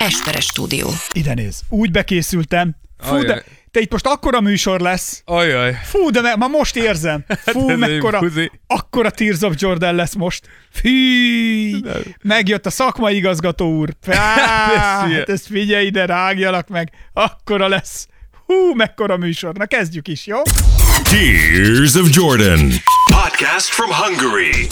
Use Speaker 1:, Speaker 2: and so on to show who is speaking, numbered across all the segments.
Speaker 1: Esperes stúdió.
Speaker 2: Ide néz. Úgy bekészültem. Fú, de te itt most akkora műsor lesz.
Speaker 3: Ajaj.
Speaker 2: Fú, de me- ma most érzem. Fú,
Speaker 3: ez egy
Speaker 2: mekkora, akkora Tears of Jordan lesz most. Fű, megjött a szakmai igazgató úr. Á,
Speaker 3: ez hülye.
Speaker 2: hát ezt figyelj ide, rágjalak meg. Akkora lesz. Hú, mekkora műsor. Na kezdjük is, jó?
Speaker 4: Tears of Jordan. Podcast from Hungary.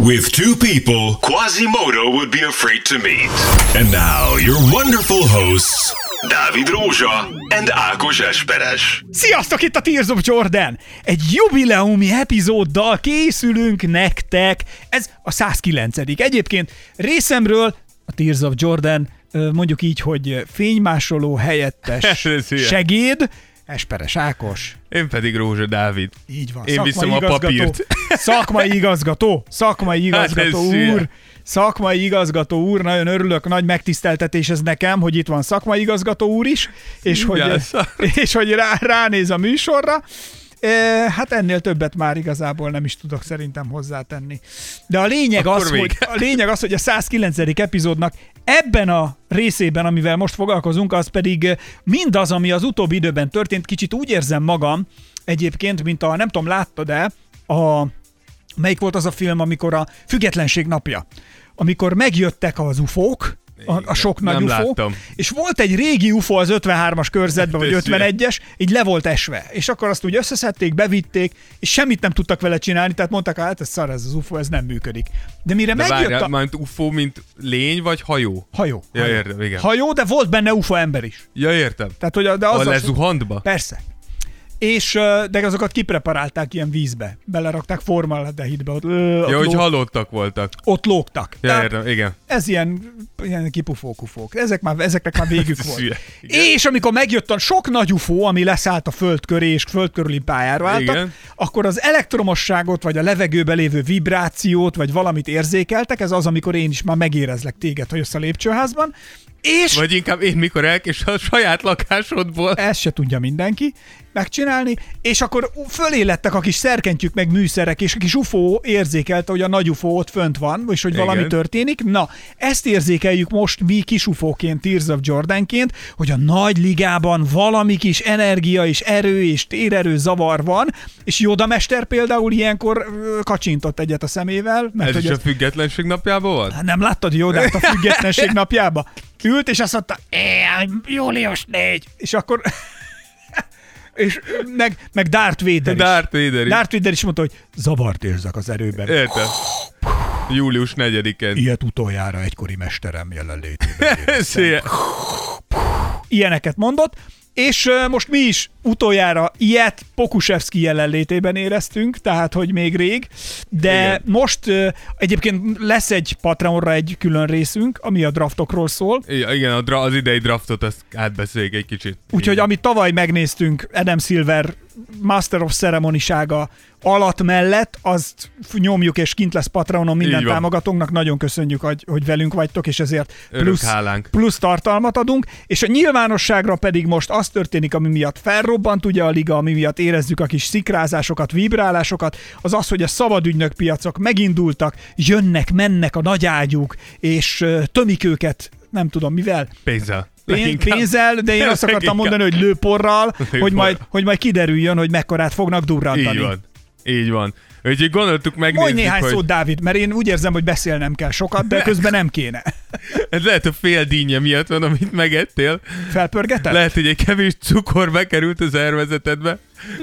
Speaker 4: With two people Quasimodo would be afraid to meet. And now, your wonderful hosts, Dávid Rózsa and Ákos Esperes.
Speaker 2: Sziasztok, itt a Tears of Jordan! Egy jubileumi epizóddal készülünk nektek. Ez a 109 Egyébként részemről a Tears of Jordan mondjuk így, hogy fénymásoló helyettes segéd, Esperes Ákos.
Speaker 3: Én pedig Rózsa Dávid.
Speaker 2: Így van.
Speaker 3: Én
Speaker 2: szakmai
Speaker 3: viszem a papírt.
Speaker 2: Szakmai igazgató. Szakmai
Speaker 3: Hát
Speaker 2: igazgató
Speaker 3: hülye.
Speaker 2: úr. Szakmai igazgató úr, nagyon örülök, nagy megtiszteltetés ez nekem, hogy itt van szakmai igazgató úr is, és hogy,
Speaker 3: Igen, szar.
Speaker 2: és hogy rá, ránéz a műsorra. Hát ennél többet már igazából nem is tudok szerintem hozzátenni. De a lényeg,
Speaker 3: Akkor
Speaker 2: az, hogy, a lényeg az, hogy a 109. epizódnak ebben a részében, amivel most foglalkozunk, az pedig mindaz, ami az utóbbi időben történt, kicsit úgy érzem magam egyébként, mint a, nem tudom, láttad-e, a, melyik volt az a film, amikor a Függetlenség napja, amikor megjöttek az ufók, a, a sok nagy
Speaker 3: Nem
Speaker 2: UFO,
Speaker 3: láttam.
Speaker 2: és volt egy régi UFO az 53-as körzetben, vagy
Speaker 3: Ez hülye.
Speaker 2: 51-es, így le volt esve, és akkor azt úgy összeszedték, bevitték, és semmit nem tudtak vele csinálni, tehát mondták, hát ez szar ez az UFO, ez nem működik. De mire
Speaker 3: De
Speaker 2: megjött
Speaker 3: várjál,
Speaker 2: a...
Speaker 3: UFO, mint lény vagy hajó?
Speaker 2: Hajó.
Speaker 3: Ja,
Speaker 2: hajó.
Speaker 3: értem, igen.
Speaker 2: Hajó, de volt benne UFO ember is.
Speaker 3: Ja, értem.
Speaker 2: Tehát, hogy a, de az
Speaker 3: A
Speaker 2: a-
Speaker 3: lezuhant be?
Speaker 2: Persze. És, de azokat kipreparálták ilyen vízbe. Belerakták formaldehidbe, ott, ö,
Speaker 3: Ja, hogy halottak voltak.
Speaker 2: ott lógtak.
Speaker 3: Ja,
Speaker 2: Tehát
Speaker 3: értem, igen.
Speaker 2: ez ilyen, ilyen kipufókufók. Ezek már, ezeknek már végük volt.
Speaker 3: hülye. Igen.
Speaker 2: És amikor megjött a sok nagy UFO, ami leszállt a föld köré és föld körüli pályára álltak,
Speaker 3: Igen.
Speaker 2: akkor az elektromosságot, vagy a levegőbe lévő vibrációt, vagy valamit érzékeltek, ez az, amikor én is már megérezlek téged, hogy jössz a lépcsőházban, és
Speaker 3: Vagy inkább én mikor elkés a saját lakásodból.
Speaker 2: ezt se tudja mindenki megcsinálni, és akkor fölé lettek a kis szerkentyűk meg műszerek, és a kis UFO érzékelte, hogy a nagy UFO ott fönt van, és hogy
Speaker 3: Igen.
Speaker 2: valami történik. Na, ezt érzékeljük most mi kis UFO-ként, Tears of Jordanként, hogy a nagy ligában valami kis energia és erő és térerő zavar van, és Joda mester például ilyenkor kacsintott egyet a szemével, mert
Speaker 3: Ez
Speaker 2: hogy
Speaker 3: is a függetlenség napjában volt?
Speaker 2: Nem láttad Jodát a függetlenség napjába? Ült, és azt mondta, "É, Július 4. És akkor... és meg, meg Darth Vader is.
Speaker 3: Darth Vader is.
Speaker 2: Darth Vader is mondta, hogy zavart érzek az erőben.
Speaker 3: Értem. Július 4-én.
Speaker 2: Ilyet utoljára egykori mesterem jelenlétében. Ilyeneket mondott, és most mi is utoljára ilyet Pokusevski jelenlétében éreztünk, tehát hogy még rég, de
Speaker 3: Igen.
Speaker 2: most egyébként lesz egy Patreonra egy külön részünk, ami a draftokról szól,
Speaker 3: Igen, az idei draftot azt átbeszéljük egy kicsit.
Speaker 2: Úgyhogy amit tavaly megnéztünk Adam Silver Master of Ceremony-sága alatt mellett, azt nyomjuk, és kint lesz Patreonon minden támogatónknak. Nagyon köszönjük, hogy, hogy velünk vagytok, és ezért
Speaker 3: Örök
Speaker 2: plusz,
Speaker 3: hálánk.
Speaker 2: plusz tartalmat adunk. És a nyilvánosságra pedig most az történik, ami miatt felrobbant ugye a liga, ami miatt érezzük a kis szikrázásokat, vibrálásokat, az az, hogy a szabadügynök piacok megindultak, jönnek, mennek a nagyágyúk, és tömik őket, nem tudom mivel,
Speaker 3: Pénzzel.
Speaker 2: Pén- pénzzel, de én azt akartam mondani, hogy lőporral, hogy majd, hogy majd kiderüljön, hogy mekkorát fognak durrantani.
Speaker 3: Így van. Így van. Úgyhogy gondoltuk
Speaker 2: Mondj
Speaker 3: megnézni,
Speaker 2: néhány
Speaker 3: hogy
Speaker 2: szót, Dávid, mert én úgy érzem, hogy beszélnem kell sokat, de közben nem kéne.
Speaker 3: ez lehet a fél dínje miatt van, amit megettél.
Speaker 2: Felpörgeted?
Speaker 3: Lehet, hogy egy kevés cukor bekerült a szervezetedbe.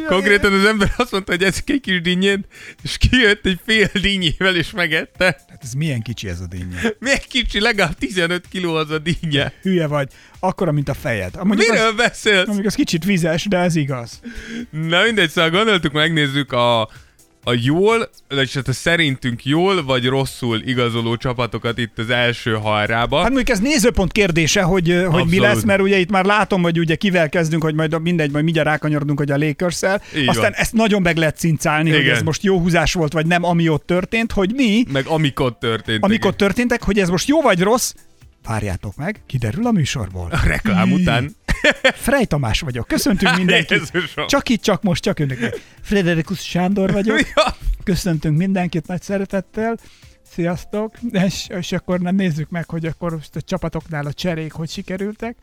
Speaker 3: Konkrétan az ember azt mondta, hogy ez egy kis dinnyét, és kijött egy fél dinnyével, és megette.
Speaker 2: Hát ez milyen kicsi ez a dinnye.
Speaker 3: Még kicsi, legalább 15 kiló az a dinnye.
Speaker 2: Hülye vagy, akkora, mint a fejed. Mondjuk
Speaker 3: Miről
Speaker 2: az,
Speaker 3: beszélsz?
Speaker 2: mondjuk az kicsit vizes, de ez igaz.
Speaker 3: Na mindegy, szóval gondoltuk megnézzük a, a jól, vagyis hát a szerintünk jól vagy rosszul igazoló csapatokat itt az első halrába.
Speaker 2: Hát mondjuk ez nézőpont kérdése, hogy, hogy mi lesz, mert ugye itt már látom, hogy ugye kivel kezdünk, hogy majd mindegy, majd mindjárt rákanyarodunk, hogy a lakers Aztán
Speaker 3: van.
Speaker 2: ezt nagyon meg lehet cincálni, hogy
Speaker 3: Igen.
Speaker 2: ez most jó húzás volt, vagy nem, ami ott történt, hogy mi
Speaker 3: Meg amikor történt.
Speaker 2: amikor történtek, hogy ez most jó vagy rossz, várjátok meg, kiderül a műsorból.
Speaker 3: A reklám után.
Speaker 2: Frey Tamás vagyok, köszöntünk mindenkit. Csak itt, csak most, csak önöknek. Frederikus Sándor vagyok, köszöntünk mindenkit nagy szeretettel. Sziasztok! És, és akkor nem nézzük meg, hogy akkor most a csapatoknál a cserék hogy sikerültek.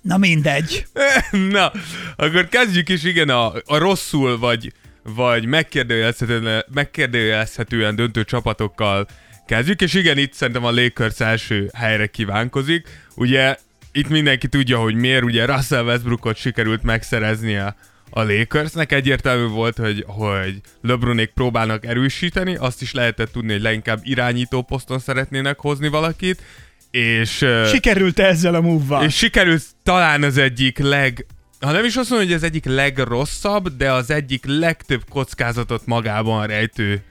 Speaker 2: Na mindegy.
Speaker 3: Na, akkor kezdjük is, igen, a, a rosszul vagy, vagy megkérdőjelezhetően, megkérdőjelezhetően döntő csapatokkal kezdjük, és igen, itt szerintem a Lakers első helyre kívánkozik. Ugye itt mindenki tudja, hogy miért, ugye Russell Westbrookot sikerült megszereznie a Lakersnek. Egyértelmű volt, hogy, hogy LeBronék próbálnak erősíteni, azt is lehetett tudni, hogy leginkább irányító poszton szeretnének hozni valakit, és...
Speaker 2: Sikerült ezzel a move
Speaker 3: És sikerült talán az egyik leg... Ha nem is azt mondom, hogy az egyik legrosszabb, de az egyik legtöbb kockázatot magában rejtő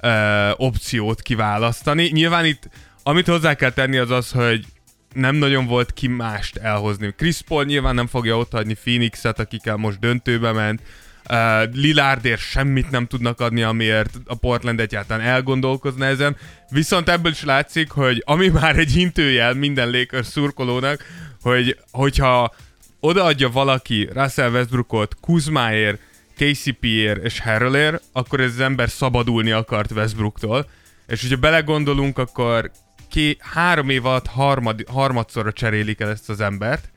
Speaker 3: ö, opciót kiválasztani. Nyilván itt, amit hozzá kell tenni, az az, hogy nem nagyon volt ki mást elhozni. Chris Paul nyilván nem fogja otthagyni Phoenixet, akikkel most döntőbe ment. Uh, Lillardért semmit nem tudnak adni, amiért a Portland egyáltalán elgondolkozna ezen. Viszont ebből is látszik, hogy ami már egy hintőjel minden Lakers szurkolónak, hogy hogyha odaadja valaki Russell Westbrookot Kuzmáért, KCP-ért és Harrellért, akkor ez az ember szabadulni akart Westbrooktól. És hogyha belegondolunk, akkor ki három év alatt harmad, harmadszorra cserélik el ezt az embert,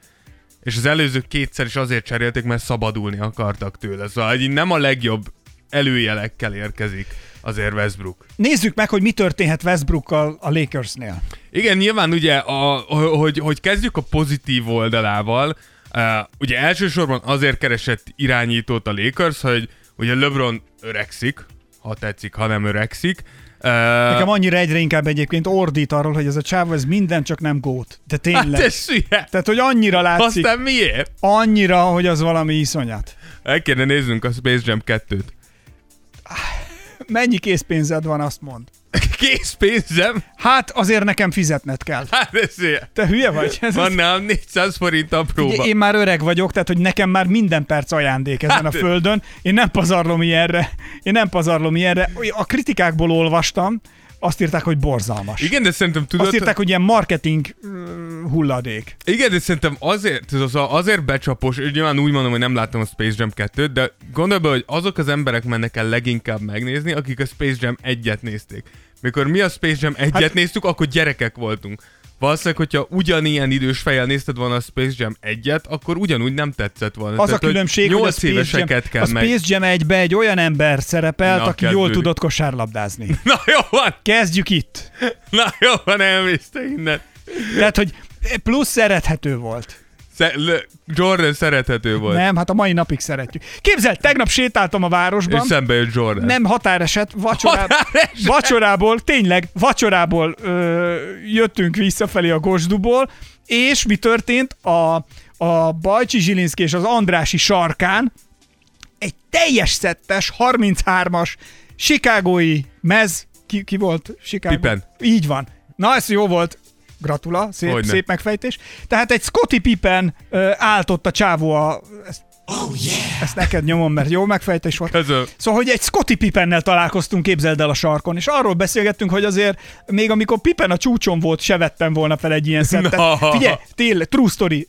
Speaker 3: és az előző kétszer is azért cserélték, mert szabadulni akartak tőle. Szóval így nem a legjobb előjelekkel érkezik azért Westbrook.
Speaker 2: Nézzük meg, hogy mi történhet Westbrookkal a Lakersnél.
Speaker 3: Igen, nyilván ugye, a, hogy, hogy kezdjük a pozitív oldalával, uh, ugye elsősorban azért keresett irányítót a Lakers, hogy ugye LeBron öregszik, ha tetszik, ha nem öregszik,
Speaker 2: Nekem annyira egyre inkább egyébként ordít arról, hogy ez a csáv, ez minden csak nem gót. De tényleg. Hát
Speaker 3: ez hülye.
Speaker 2: Tehát, hogy annyira látszik.
Speaker 3: Aztán miért?
Speaker 2: Annyira, hogy az valami iszonyat.
Speaker 3: El kéne néznünk a Space Jam 2-t.
Speaker 2: Mennyi készpénzed van, azt mond.
Speaker 3: Készpénzem?
Speaker 2: Hát azért nekem fizetned kell.
Speaker 3: Hát ez.
Speaker 2: Te hülye vagy? Ez
Speaker 3: van nálam 400 forint a próba.
Speaker 2: Ugye, én már öreg vagyok, tehát hogy nekem már minden perc ajándék ezen hát, a földön. Én nem pazarlom ilyenre. Én nem pazarlom ilyenre. A kritikákból olvastam, azt írták, hogy borzalmas.
Speaker 3: Igen, de szerintem tudod...
Speaker 2: Azt írták, hogy ilyen marketing hulladék.
Speaker 3: Igen, de szerintem azért, azért becsapos, nyilván úgy mondom, hogy nem láttam a Space Jam 2-t, de gondolj be, hogy azok az emberek mennek el leginkább megnézni, akik a Space Jam 1-et nézték. Mikor mi a Space Jam 1-et hát... néztük, akkor gyerekek voltunk. Valószínűleg, hogyha ugyanilyen idős fejjel nézted volna a Space Jam 1-et, akkor ugyanúgy nem tetszett volna.
Speaker 2: Az Tehát, a különbség, hogy a Space, Jam, kell a Space Jam 1 egy olyan ember szerepelt, Na, aki kezdődik. jól tudott kosárlabdázni.
Speaker 3: Na jó van!
Speaker 2: Kezdjük itt!
Speaker 3: Na jó van, elmészte innen.
Speaker 2: Tehát, hogy plusz szerethető volt.
Speaker 3: Jordan szerethető volt.
Speaker 2: Nem, hát a mai napig szeretjük. Képzeld, tegnap sétáltam a városban. És
Speaker 3: szembe jött Jordan.
Speaker 2: Nem, határeset, vacsorából, határeset. vacsorából tényleg, vacsorából ö, jöttünk visszafelé a Gosduból, és mi történt? A, a Bajcsi Zsilinszki és az Andrási sarkán egy teljes szettes, 33-as, Chicagói mez, ki, ki volt Chicago?
Speaker 3: Pippen.
Speaker 2: Így van. Na, ez jó volt. Gratula, szép, szép megfejtés. Tehát egy Scotty Pippen uh, áltott a csávó a... Ezt, Oh, yeah. Ezt neked nyomom, mert jó megfejtés volt.
Speaker 3: Közöl.
Speaker 2: Szóval, hogy egy Scotty Pippennel találkoztunk, képzeld el a sarkon, és arról beszélgettünk, hogy azért még amikor Pippen a csúcson volt, se vettem volna fel egy ilyen szettet. No. Figyelj, tényleg, true story,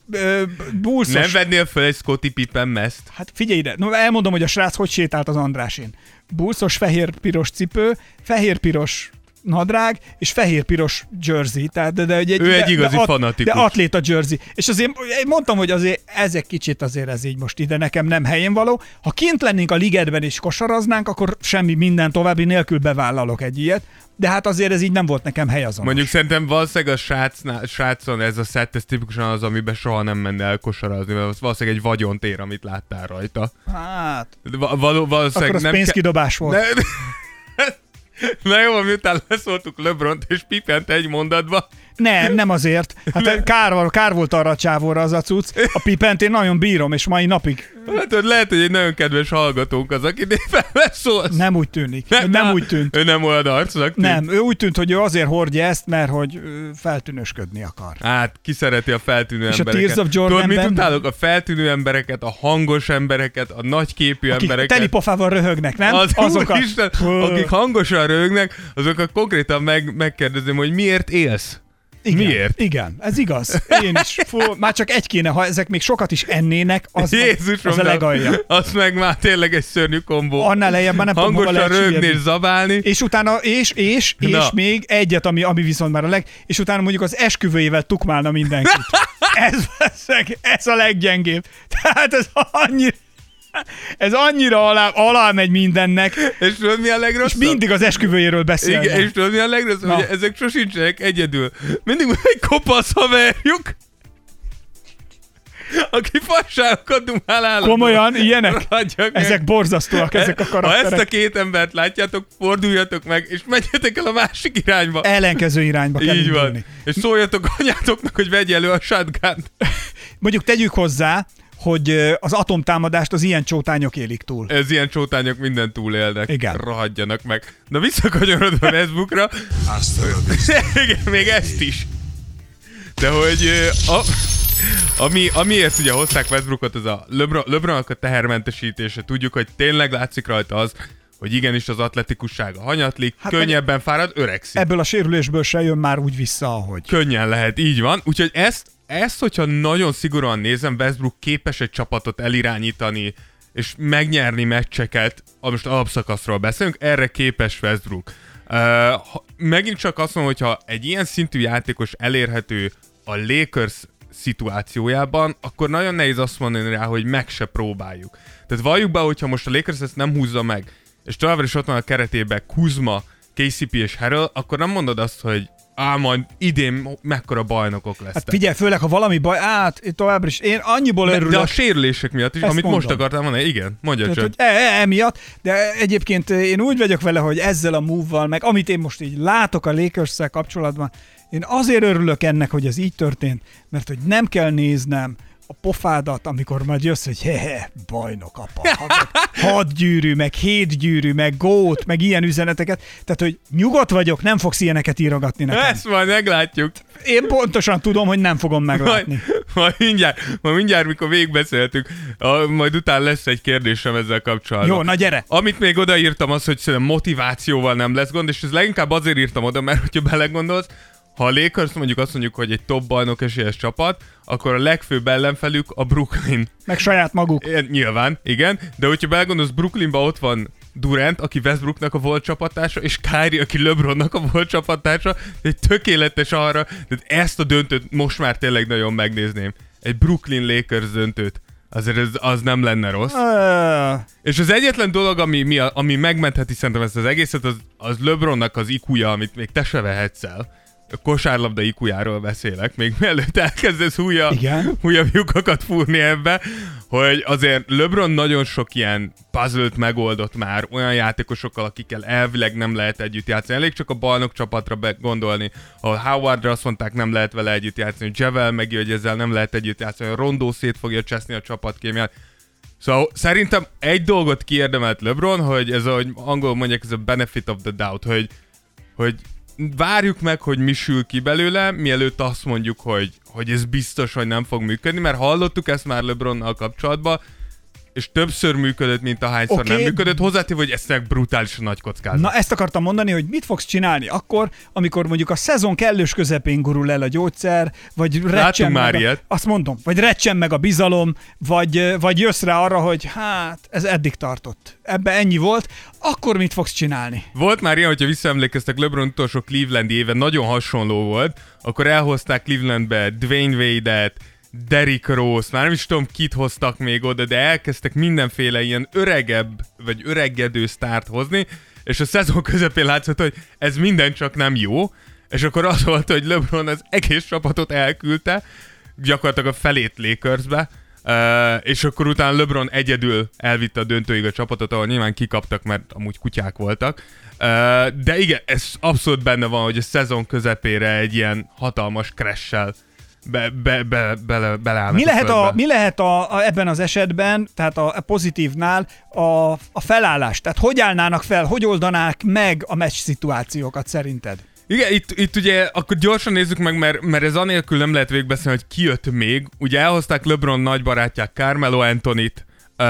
Speaker 2: uh,
Speaker 3: Nem vennél fel egy Scotty Pippen meszt?
Speaker 2: Hát figyelj ide, no, elmondom, hogy a srác hogy sétált az Andrásén. Bulszos fehér-piros cipő, fehér-piros nadrág és fehér-piros jersey. Tehát, de, de, egy,
Speaker 3: ő egy igazi
Speaker 2: de,
Speaker 3: fanatikus.
Speaker 2: De atléta jersey. És azért én mondtam, hogy azért ezek kicsit azért ez így most ide nekem nem helyén való. Ha kint lennénk a ligetben és kosaraznánk, akkor semmi minden további nélkül bevállalok egy ilyet. De hát azért ez így nem volt nekem hely azon.
Speaker 3: Mondjuk szerintem valószínűleg a srácnál, srácon ez a szett, ez tipikusan az, amiben soha nem menne el kosarazni, mert valószínűleg egy vagyontér, amit láttál rajta.
Speaker 2: Hát.
Speaker 3: Val- valószínűleg
Speaker 2: akkor az
Speaker 3: nem
Speaker 2: pénzkidobás ke- volt. Ne-
Speaker 3: Na jó, miután leszóltuk Lebront és Pipent egy mondatba.
Speaker 2: Nem, nem azért. Hát kár, kár volt arra a csávóra az a cucc. A Pipent én nagyon bírom, és mai napig.
Speaker 3: Hát hogy lehet, hogy egy nagyon kedves hallgatónk az, aki éppen leszólsz.
Speaker 2: Nem úgy tűnik. Nem, nem úgy tűnt.
Speaker 3: Ő nem olyan arcnak
Speaker 2: tűnt. Nem, ő úgy tűnt, hogy ő azért hordja ezt, mert hogy feltűnösködni akar.
Speaker 3: Hát, ki szereti a feltűnő
Speaker 2: és
Speaker 3: embereket.
Speaker 2: És a Tears of Jordan
Speaker 3: Tudod, mit utálok? A feltűnő embereket, a hangos embereket, a nagyképű akik embereket.
Speaker 2: Akik telipofával röhögnek, nem?
Speaker 3: Az, Azokat. Isten, akik hangosan röhögnek, azokat konkrétan meg, megkérdezem, hogy miért élsz?
Speaker 2: Igen,
Speaker 3: Miért?
Speaker 2: Igen, ez igaz. Én is. Fú, már csak egy kéne, ha ezek még sokat is ennének, az,
Speaker 3: Jézusom,
Speaker 2: az a legalja.
Speaker 3: Az meg már tényleg egy szörnyű kombó.
Speaker 2: Annál lejjebb már nem tudom,
Speaker 3: Hangosan
Speaker 2: lehet
Speaker 3: rögni és zabálni.
Speaker 2: És utána, és, és, és
Speaker 3: Na.
Speaker 2: még egyet, ami, ami viszont már a leg, és utána mondjuk az esküvőjével tukmálna mindenkit. ez, ez a leggyengébb. Tehát ez annyira, ez annyira alá, alá megy mindennek,
Speaker 3: És tudod mi a
Speaker 2: és
Speaker 3: legrosszabb?
Speaker 2: mindig az esküvőjéről beszélnek.
Speaker 3: Igen, és tudod mi a legrosszabb?
Speaker 2: Na.
Speaker 3: Hogy ezek sosincsenek egyedül. Mindig van egy kopasz haverjuk, aki fasságokat dumál állandóan.
Speaker 2: Komolyan, ilyenek?
Speaker 3: Meg.
Speaker 2: Ezek borzasztóak, ezek a
Speaker 3: Ha ezt
Speaker 2: karakterek.
Speaker 3: a két embert látjátok, forduljatok meg, és menjetek el a másik irányba.
Speaker 2: Ellenkező irányba kell
Speaker 3: Így van.
Speaker 2: indulni.
Speaker 3: És szóljatok anyátoknak, hogy vegye elő a shotgun
Speaker 2: Mondjuk tegyük hozzá, hogy az atomtámadást az ilyen csótányok élik túl.
Speaker 3: Ez ilyen csótányok minden túlélnek.
Speaker 2: Igen.
Speaker 3: Rohadjanak meg. Na visszakanyarodva Facebookra. Igen, még ezt is. De hogy a, ami, amiért ugye hozták Westbrookot, az a LeBron, LeBronnak a tehermentesítése. Tudjuk, hogy tényleg látszik rajta az, hogy igenis az atletikussága hanyatlik,
Speaker 2: hát
Speaker 3: könnyebben fárad, öregszik.
Speaker 2: Ebből a sérülésből se jön már úgy vissza, ahogy.
Speaker 3: Könnyen lehet, így van. Úgyhogy ezt, ezt, hogyha nagyon szigorúan nézem, Westbrook képes egy csapatot elirányítani, és megnyerni meccseket, most alapszakaszról beszélünk, erre képes Westbrook. Uh, megint csak azt mondom, hogyha egy ilyen szintű játékos elérhető a Lakers szituációjában, akkor nagyon nehéz azt mondani rá, hogy meg se próbáljuk. Tehát valljuk be, hogyha most a Lakers ezt nem húzza meg, és továbbra is ott van a keretében Kuzma, KCP és Harrell, akkor nem mondod azt, hogy á, majd idén mekkora bajnokok lesznek.
Speaker 2: Hát figyelj, főleg, ha valami baj, át, továbbra is, én annyiból örülök.
Speaker 3: de a sérülések miatt is,
Speaker 2: Ezt
Speaker 3: amit most
Speaker 2: mondom.
Speaker 3: akartam mondani, igen, mondja csak.
Speaker 2: hogy e, e, emiatt, de egyébként én úgy vagyok vele, hogy ezzel a move-val, meg amit én most így látok a lakers kapcsolatban, én azért örülök ennek, hogy ez így történt, mert hogy nem kell néznem a pofádat, amikor majd jössz, hogy hehe, bajnok apa, hat, gyűrű, meg hét gyűrű, meg gót, meg ilyen üzeneteket. Tehát, hogy nyugodt vagyok, nem fogsz ilyeneket írogatni nekem.
Speaker 3: Ezt majd meglátjuk.
Speaker 2: Én pontosan tudom, hogy nem fogom meglátni.
Speaker 3: Majd, majd, mindjárt, majd mindjárt, mikor végigbeszéltük, a, majd utána lesz egy kérdésem ezzel kapcsolatban.
Speaker 2: Jó, na gyere!
Speaker 3: Amit még odaírtam az, hogy motivációval nem lesz gond, és ez leginkább azért írtam oda, mert hogyha belegondolsz, ha a Lakers mondjuk azt mondjuk, hogy egy top bajnok esélyes csapat, akkor a legfőbb ellenfelük a Brooklyn.
Speaker 2: Meg saját maguk.
Speaker 3: Ilyen, nyilván, igen, de hogyha belegondolsz, Brooklynban ott van Durant, aki Westbrooknak a volt csapattársa, és Kyrie, aki LeBronnak a volt csapattársa, egy tökéletes arra, tehát ezt a döntőt most már tényleg nagyon megnézném. Egy Brooklyn Lakers döntőt. Azért ez, az nem lenne rossz. És az egyetlen dolog, ami, mi ami megmentheti szerintem ezt az egészet, az, az LeBronnak az ikuja, amit még te se vehetsz el. A kosárlabda ikujáról beszélek, még mielőtt elkezdesz újabb,
Speaker 2: Igen.
Speaker 3: újabb lyukakat fúrni ebbe, hogy azért LeBron nagyon sok ilyen puzzle megoldott már olyan játékosokkal, akikkel elvileg nem lehet együtt játszani. Elég csak a balnok csapatra be- gondolni, ahol Howardra azt mondták, nem lehet vele együtt játszani, Javel meg hogy ezzel nem lehet együtt játszani, Rondó szét fogja cseszni a csapatkémiát. Szóval szerintem egy dolgot kiérdemelt LeBron, hogy ez, ahogy angol mondják, ez a benefit of the doubt, hogy, hogy várjuk meg, hogy mi sül ki belőle, mielőtt azt mondjuk, hogy, hogy ez biztos, hogy nem fog működni, mert hallottuk ezt már LeBronnal kapcsolatban, és többször működött, mint ahányszor okay. nem működött. Hozzátéve, hogy ez tényleg brutálisan nagy kockázat.
Speaker 2: Na ezt akartam mondani, hogy mit fogsz csinálni akkor, amikor mondjuk a szezon kellős közepén gurul el a gyógyszer, vagy recsen
Speaker 3: már
Speaker 2: meg a,
Speaker 3: ilyet.
Speaker 2: Azt mondom, vagy recsen meg a bizalom, vagy, vagy jössz rá arra, hogy hát ez eddig tartott. Ebbe ennyi volt, akkor mit fogsz csinálni?
Speaker 3: Volt már ilyen, hogyha visszaemlékeztek, LeBron utolsó Cleveland éve nagyon hasonló volt, akkor elhozták Clevelandbe Dwayne Wade-et, Derrick Rose, már nem is tudom, kit hoztak még oda, de elkezdtek mindenféle ilyen öregebb, vagy öregedő sztárt hozni, és a szezon közepén látszott, hogy ez minden csak nem jó, és akkor az volt, hogy LeBron az egész csapatot elküldte, gyakorlatilag a felét Lakersbe, és akkor utána LeBron egyedül elvitte a döntőig a csapatot, ahol nyilván kikaptak, mert amúgy kutyák voltak. De igen, ez abszolút benne van, hogy a szezon közepére egy ilyen hatalmas crash-sel be, be, be, bele, beleállnak
Speaker 2: Mi lehet, a,
Speaker 3: földbe.
Speaker 2: mi lehet a, a, ebben az esetben, tehát a, a pozitívnál a, a felállás? Tehát hogy állnának fel, hogy oldanák meg a meccs szituációkat szerinted?
Speaker 3: Igen, itt, itt ugye akkor gyorsan nézzük meg, mert, mert ez anélkül nem lehet végigbeszélni, hogy ki jött még. Ugye elhozták LeBron nagybarátják Carmelo Anthony-t, uh,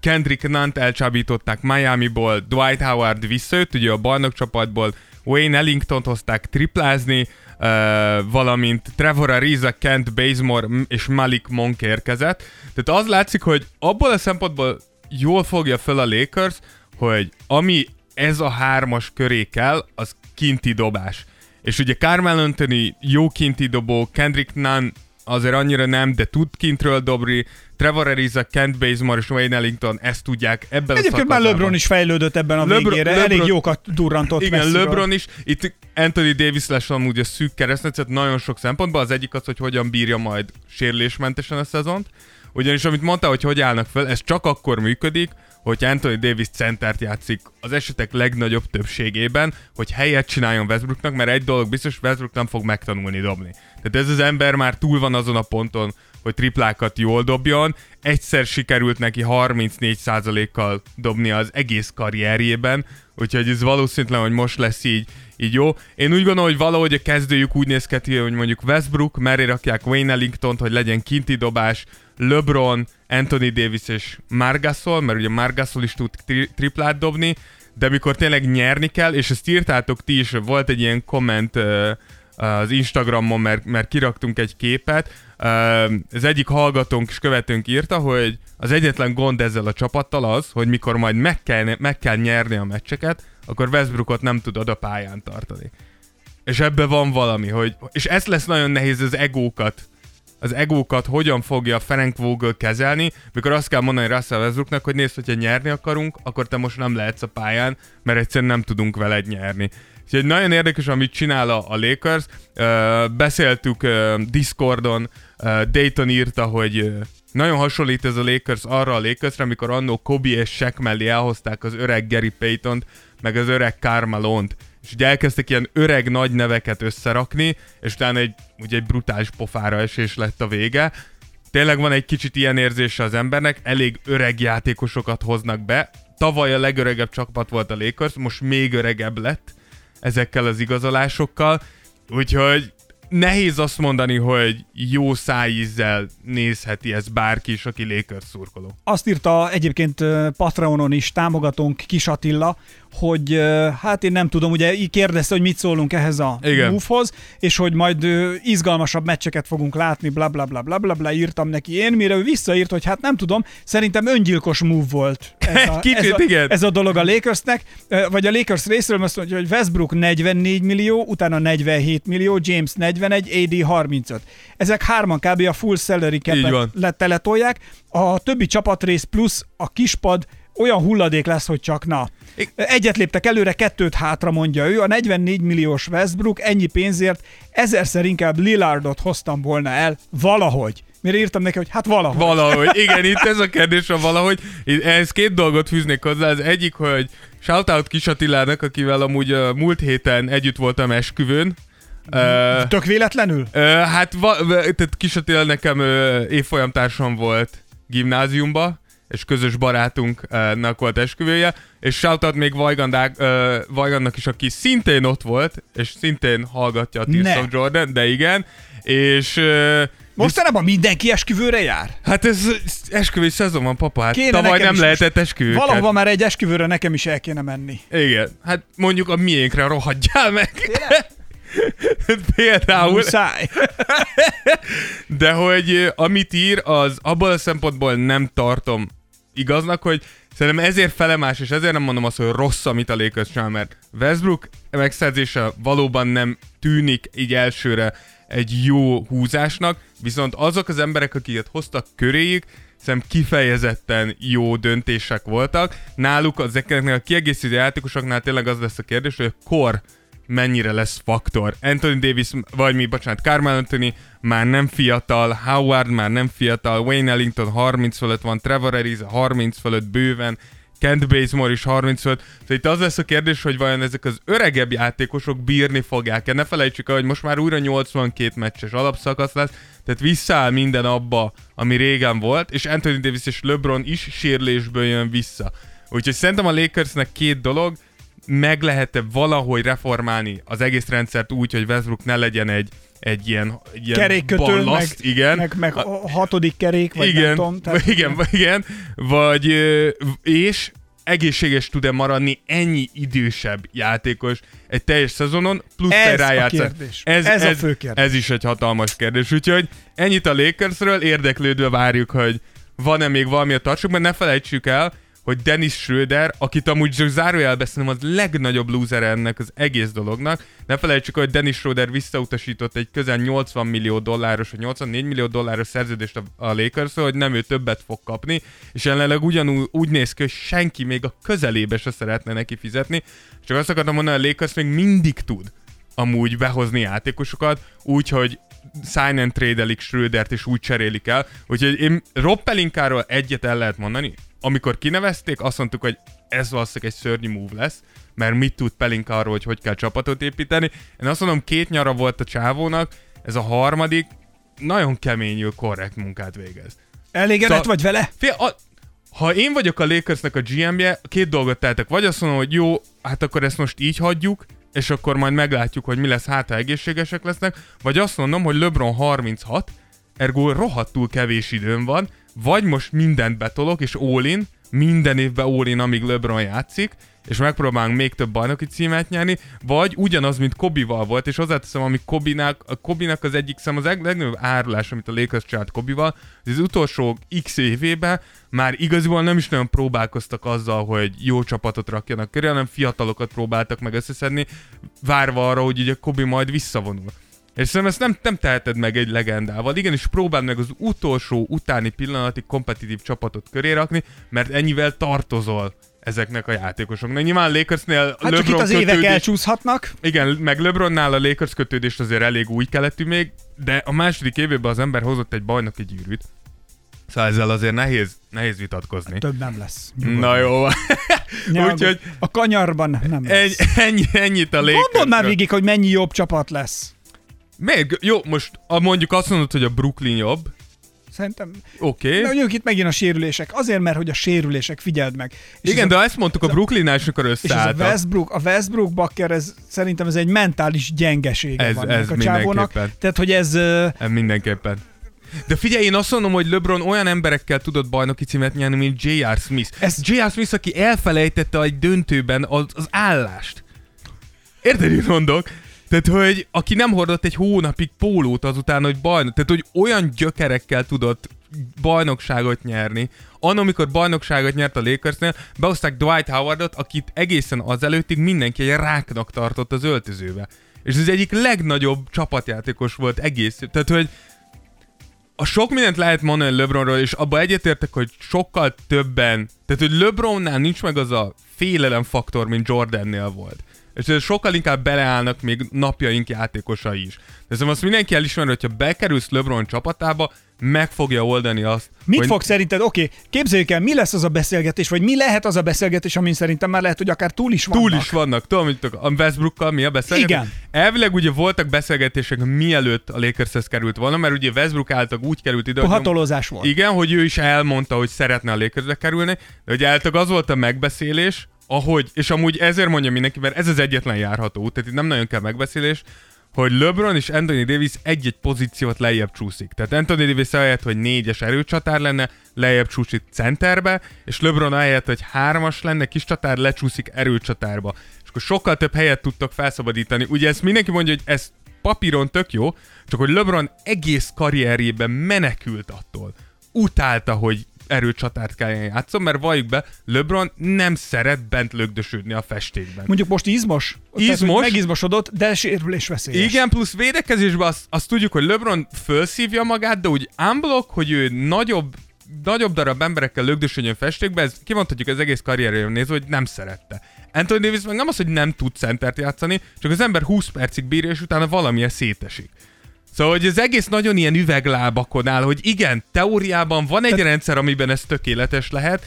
Speaker 3: Kendrick Nant elcsábították Miami-ból, Dwight Howard visszajött, ugye a bajnok csapatból, Wayne Ellington-t hozták triplázni, uh, valamint Trevor Ariza, Kent Bazemore és Malik Monk érkezett. Tehát az látszik, hogy abból a szempontból jól fogja fel a Lakers, hogy ami ez a hármas köré kell, az kinti dobás. És ugye Carmel Anthony jó kinti dobó, Kendrick Nunn azért annyira nem, de tud kintről dobni, Trevor Ariza, Kent Bazemore és Wayne Ellington ezt tudják ebben
Speaker 2: Egyébként
Speaker 3: a
Speaker 2: már LeBron is fejlődött ebben a
Speaker 3: Lebron-
Speaker 2: végére,
Speaker 3: LeBron-
Speaker 2: elég jókat durrantott
Speaker 3: Igen,
Speaker 2: messziről.
Speaker 3: LeBron is. Itt Anthony Davis lesz amúgy a szűk keresztmetszet nagyon sok szempontból. Az egyik az, hogy hogyan bírja majd sérülésmentesen a szezont. Ugyanis amit mondta, hogy hogy állnak fel, ez csak akkor működik, hogy Anthony Davis centert játszik az esetek legnagyobb többségében, hogy helyet csináljon Westbrooknak, mert egy dolog biztos, Westbrook nem fog megtanulni dobni. Tehát ez az ember már túl van azon a ponton, hogy triplákat jól dobjon. Egyszer sikerült neki 34%-kal dobni az egész karrierjében, úgyhogy ez valószínűleg, hogy most lesz így, így jó. Én úgy gondolom, hogy valahogy a kezdőjük úgy néz ki, hogy mondjuk Westbrook, mellé rakják Wayne Ellington, hogy legyen kinti dobás, LeBron, Anthony Davis és Margasol, mert ugye Margasol is tud tri- triplát dobni, de mikor tényleg nyerni kell, és ezt írtátok ti is, volt egy ilyen komment uh, az Instagramon, mert, mert kiraktunk egy képet, az egyik hallgatónk és követőnk írta, hogy az egyetlen gond ezzel a csapattal az, hogy mikor majd meg kell, meg kell nyerni a meccseket, akkor Westbrookot nem tudod a pályán tartani. És ebbe van valami, hogy, és ez lesz nagyon nehéz az egókat az egókat hogyan fogja Frank Vogel kezelni, mikor azt kell mondani Russell Westbrooknak, hogy nézd, hogyha nyerni akarunk, akkor te most nem lehetsz a pályán, mert egyszerűen nem tudunk veled nyerni. Úgyhogy nagyon érdekes, amit csinál a, a Lakers. Beszéltük Discordon, Dayton írta, hogy nagyon hasonlít ez a Lakers arra a Lakersre, amikor annó Kobe és Shaq mellé elhozták az öreg Gary Payton-t, meg az öreg Carmelo-t és ugye elkezdtek ilyen öreg nagy neveket összerakni, és utána egy, ugye egy brutális pofára esés lett a vége. Tényleg van egy kicsit ilyen érzése az embernek, elég öreg játékosokat hoznak be. Tavaly a legöregebb csapat volt a Lakers, most még öregebb lett ezekkel az igazolásokkal, úgyhogy nehéz azt mondani, hogy jó szájízzel nézheti ez bárki is, aki Lakers szurkoló.
Speaker 2: Azt írta egyébként Patreonon is támogatónk Kis Attila, hogy hát én nem tudom, ugye így kérdezte, hogy mit szólunk ehhez a
Speaker 3: Igen.
Speaker 2: move-hoz, és hogy majd izgalmasabb meccseket fogunk látni, bla bla bla bla bla bla, írtam neki én, mire ő visszaírt, hogy hát nem tudom, szerintem öngyilkos move volt ez a,
Speaker 3: Kicsit,
Speaker 2: ez a,
Speaker 3: igen.
Speaker 2: ez a dolog a Lakersnek, vagy a Lakers részről azt mondja, hogy Westbrook 44 millió, utána 47 millió, James 41, AD 35. Ezek hárman kb. a full salary
Speaker 3: Így van.
Speaker 2: cap le teletolják, a többi csapatrész plusz a kispad olyan hulladék lesz, hogy csak na. Egyet léptek előre, kettőt hátra mondja ő. A 44 milliós Westbrook ennyi pénzért ezerszer inkább Lillardot hoztam volna el valahogy. Mire írtam neki, hogy hát valahogy.
Speaker 3: Valahogy. Igen, itt ez a kérdés a valahogy. Ehhez két dolgot fűznék hozzá. Az egyik, hogy shoutout Kis Attilának, akivel amúgy a múlt héten együtt voltam esküvőn. Ö,
Speaker 2: Tök véletlenül?
Speaker 3: ö, hát va, tehát Kis Attila nekem ö, évfolyamtársam volt gimnáziumba, és közös barátunknak volt esküvője, és shoutout még Vajgandák, ö, Vajgannak is, aki szintén ott volt, és szintén hallgatja a Tears of Jordan, de igen, és ö,
Speaker 2: Mostanában mindenki esküvőre jár?
Speaker 3: Hát ez esküvői szezon van, papa. Hát
Speaker 2: Kéne
Speaker 3: tavaly nem lehetett esküvőket.
Speaker 2: Valahova már egy esküvőre nekem is el kéne menni.
Speaker 3: Igen. Hát mondjuk a miénkre rohadjál meg. Például.
Speaker 2: Muszáj.
Speaker 3: De hogy amit ír, az abból a szempontból nem tartom igaznak, hogy szerintem ezért felemás, és ezért nem mondom azt, hogy rossz, amit a Lakers csinál, mert Westbrook megszerzése valóban nem tűnik így elsőre egy jó húzásnak, viszont azok az emberek, akiket hoztak köréig, szerintem kifejezetten jó döntések voltak. Náluk ezeknek a kiegészítő játékosoknál tényleg az lesz a kérdés, hogy a kor mennyire lesz faktor. Anthony Davis, vagy mi, bocsánat, Carmel Anthony már nem fiatal, Howard már nem fiatal, Wayne Ellington 30 fölött van, Trevor Ariza 30 fölött bőven, Kent Bazemore is 30 fölött. Szóval itt az lesz a kérdés, hogy vajon ezek az öregebb játékosok bírni fogják-e. Ne felejtsük el, hogy most már újra 82 meccses alapszakasz lesz, tehát visszaáll minden abba, ami régen volt, és Anthony Davis és LeBron is sérülésből jön vissza. Úgyhogy szerintem a Lakersnek két dolog, meg lehet-e valahogy reformálni az egész rendszert úgy, hogy Westbrook ne legyen egy, egy ilyen, egy ilyen
Speaker 2: Kerékkötő, meg,
Speaker 3: ballaszt, igen.
Speaker 2: meg, meg a hatodik kerék, vagy
Speaker 3: igen,
Speaker 2: nem tudom.
Speaker 3: Tehát... igen, igen, vagy és egészséges tud-e maradni ennyi idősebb játékos egy teljes szezonon, plusz
Speaker 2: Ez
Speaker 3: egy rájátszás.
Speaker 2: kérdés. Ez a fő kérdés.
Speaker 3: Ez is egy hatalmas kérdés. Úgyhogy ennyit a Lakersről, érdeklődve várjuk, hogy van-e még valami a tartsuk, mert ne felejtsük el, hogy Dennis Schröder, akit amúgy csak zárójelbe szerintem az legnagyobb loser ennek az egész dolognak. Ne felejtsük, hogy Dennis Schröder visszautasított egy közel 80 millió dolláros, vagy 84 millió dolláros szerződést a, a lakers hogy nem ő többet fog kapni, és jelenleg ugyanúgy úgy néz ki, hogy senki még a közelébe se szeretne neki fizetni. Csak azt akartam mondani, a Lakers még mindig tud amúgy behozni játékosokat, úgyhogy sign and trade-elik Schrödert, és úgy cserélik el. Úgyhogy én Rob Pelinkáról egyet el lehet mondani. Amikor kinevezték, azt mondtuk, hogy ez valószínűleg egy szörnyű move lesz, mert mit tud Pelinka arról, hogy hogy kell csapatot építeni. Én azt mondom, két nyara volt a csávónak, ez a harmadik, nagyon keményül korrekt munkát végez.
Speaker 2: Elégedett
Speaker 3: Szóval-
Speaker 2: vagy vele?
Speaker 3: Fél, a, ha én vagyok a Lakersnek a GM-je, két dolgot tehetek. Vagy azt mondom, hogy jó, hát akkor ezt most így hagyjuk, és akkor majd meglátjuk, hogy mi lesz, hát ha egészségesek lesznek, vagy azt mondom, hogy LeBron 36, ergo rohadtul kevés időm van, vagy most mindent betolok, és all in, minden évben all in, amíg LeBron játszik, és megpróbálunk még több bajnoki címet nyerni, vagy ugyanaz, mint Kobival volt, és hozzáteszem, ami Kobinak, a Kobinak az egyik szem az leg- legnagyobb árulás, amit a Lakers csinált Kobival, hogy az utolsó x évében már igaziból nem is nagyon próbálkoztak azzal, hogy jó csapatot rakjanak köré, hanem fiatalokat próbáltak meg összeszedni, várva arra, hogy ugye Kobi majd visszavonul. És szerintem ezt nem, nem teheted meg egy legendával. Igenis próbáld meg az utolsó utáni pillanatig kompetitív csapatot köré rakni, mert ennyivel tartozol ezeknek a játékosoknak. Nyilván Lakersnél
Speaker 2: Hát csak itt az évek
Speaker 3: kötődés-
Speaker 2: elcsúszhatnak.
Speaker 3: igen, meg LeBronnál a Lakers kötődést azért elég új keletű még, de a második évében az ember hozott egy bajnoki gyűrűt. Szóval ezzel azért nehéz, nehéz vitatkozni.
Speaker 2: Több nem lesz.
Speaker 3: Na jó, úgyhogy
Speaker 2: A kanyarban nem lesz.
Speaker 3: ennyi, ennyit a Lakers.
Speaker 2: Gondold már végig, hogy mennyi jobb csapat lesz.
Speaker 3: Még, jó, most a, mondjuk azt mondod, hogy a Brooklyn jobb,
Speaker 2: Szerintem.
Speaker 3: oké.
Speaker 2: Okay.
Speaker 3: Okay.
Speaker 2: Mondjuk itt megint a sérülések. Azért, mert hogy a sérülések, figyeld meg. És
Speaker 3: Igen, de
Speaker 2: a,
Speaker 3: ezt mondtuk a Brooklynnál, és amikor
Speaker 2: és ez a
Speaker 3: összeálltak.
Speaker 2: Westbrook, a Westbrook bakker, ez szerintem ez egy mentális gyengesége
Speaker 3: Ez-
Speaker 2: van
Speaker 3: ez
Speaker 2: a csávónak. Tehát, hogy ez...
Speaker 3: Ez mindenképpen. De figyelj, én azt mondom, hogy LeBron olyan emberekkel tudott bajnoki címet nyerni, mint J.R. Smith.
Speaker 2: Ez-
Speaker 3: Ez J.R. Smith, aki elfelejtette egy döntőben az, az állást. Érted, mit mondok? Tehát, hogy aki nem hordott egy hónapig pólót azután, hogy bajnok, tehát, hogy olyan gyökerekkel tudott bajnokságot nyerni. Anno, amikor bajnokságot nyert a Lakersnél, behozták Dwight Howardot, akit egészen azelőttig mindenki egy ráknak tartott az öltözőbe. És ez egyik legnagyobb csapatjátékos volt egész. Tehát, hogy a sok mindent lehet mondani LeBronról, és abba egyetértek, hogy sokkal többen, tehát hogy LeBronnál nincs meg az a félelem faktor, mint Jordannél volt. És sokkal inkább beleállnak még napjaink játékosai is. De szerintem azt mindenki elismeri, hogyha bekerülsz LeBron csapatába, meg fogja oldani azt,
Speaker 2: Mit
Speaker 3: hogy
Speaker 2: fog szerinted? Oké, okay, képzeljük el, mi lesz az a beszélgetés, vagy mi lehet az a beszélgetés, amin szerintem már lehet, hogy akár túl is vannak.
Speaker 3: túl is vannak. Tudom, hogy a Westbrookkal mi a beszélgetés?
Speaker 2: Igen.
Speaker 3: Elvileg ugye voltak beszélgetések, mielőtt a Lakershez került volna, mert ugye Westbrook által úgy került ide,
Speaker 2: Puhatolózás volt.
Speaker 3: Igen, hogy ő is elmondta, hogy szeretne a Lakersbe kerülni, de hogy általában az volt a megbeszélés, ahogy, és amúgy ezért mondja mindenki, mert ez az egyetlen járható út, tehát itt nem nagyon kell megbeszélés, hogy LeBron és Anthony Davis egy-egy pozíciót lejjebb csúszik. Tehát Anthony Davis ahelyett, hogy négyes erőcsatár lenne, lejjebb csúszik centerbe, és LeBron ahelyett, hogy hármas lenne, kis csatár, lecsúszik erőcsatárba. És akkor sokkal több helyet tudtok felszabadítani. Ugye ezt mindenki mondja, hogy ez papíron tök jó, csak hogy LeBron egész karrierjében menekült attól. Utálta, hogy erőcsatárt kelljen játszom, mert valljuk be, LeBron nem szeret bent lögdösödni a festékben.
Speaker 2: Mondjuk most izmos? Tehát,
Speaker 3: Izmos.
Speaker 2: Megizmosodott, de sérülés veszélyes.
Speaker 3: Igen, plusz védekezésben azt, azt tudjuk, hogy LeBron felszívja magát, de úgy unblock, hogy ő nagyobb, nagyobb darab emberekkel lögdösödjön festékbe, ez kimondhatjuk az egész karrierjére nézve, hogy nem szerette. Anthony Davis meg nem az, hogy nem tud centert játszani, csak az ember 20 percig bírja, és utána valamilyen szétesik. Szóval, hogy az egész nagyon ilyen üveglábakon áll, hogy igen, teóriában van egy rendszer, amiben ez tökéletes lehet,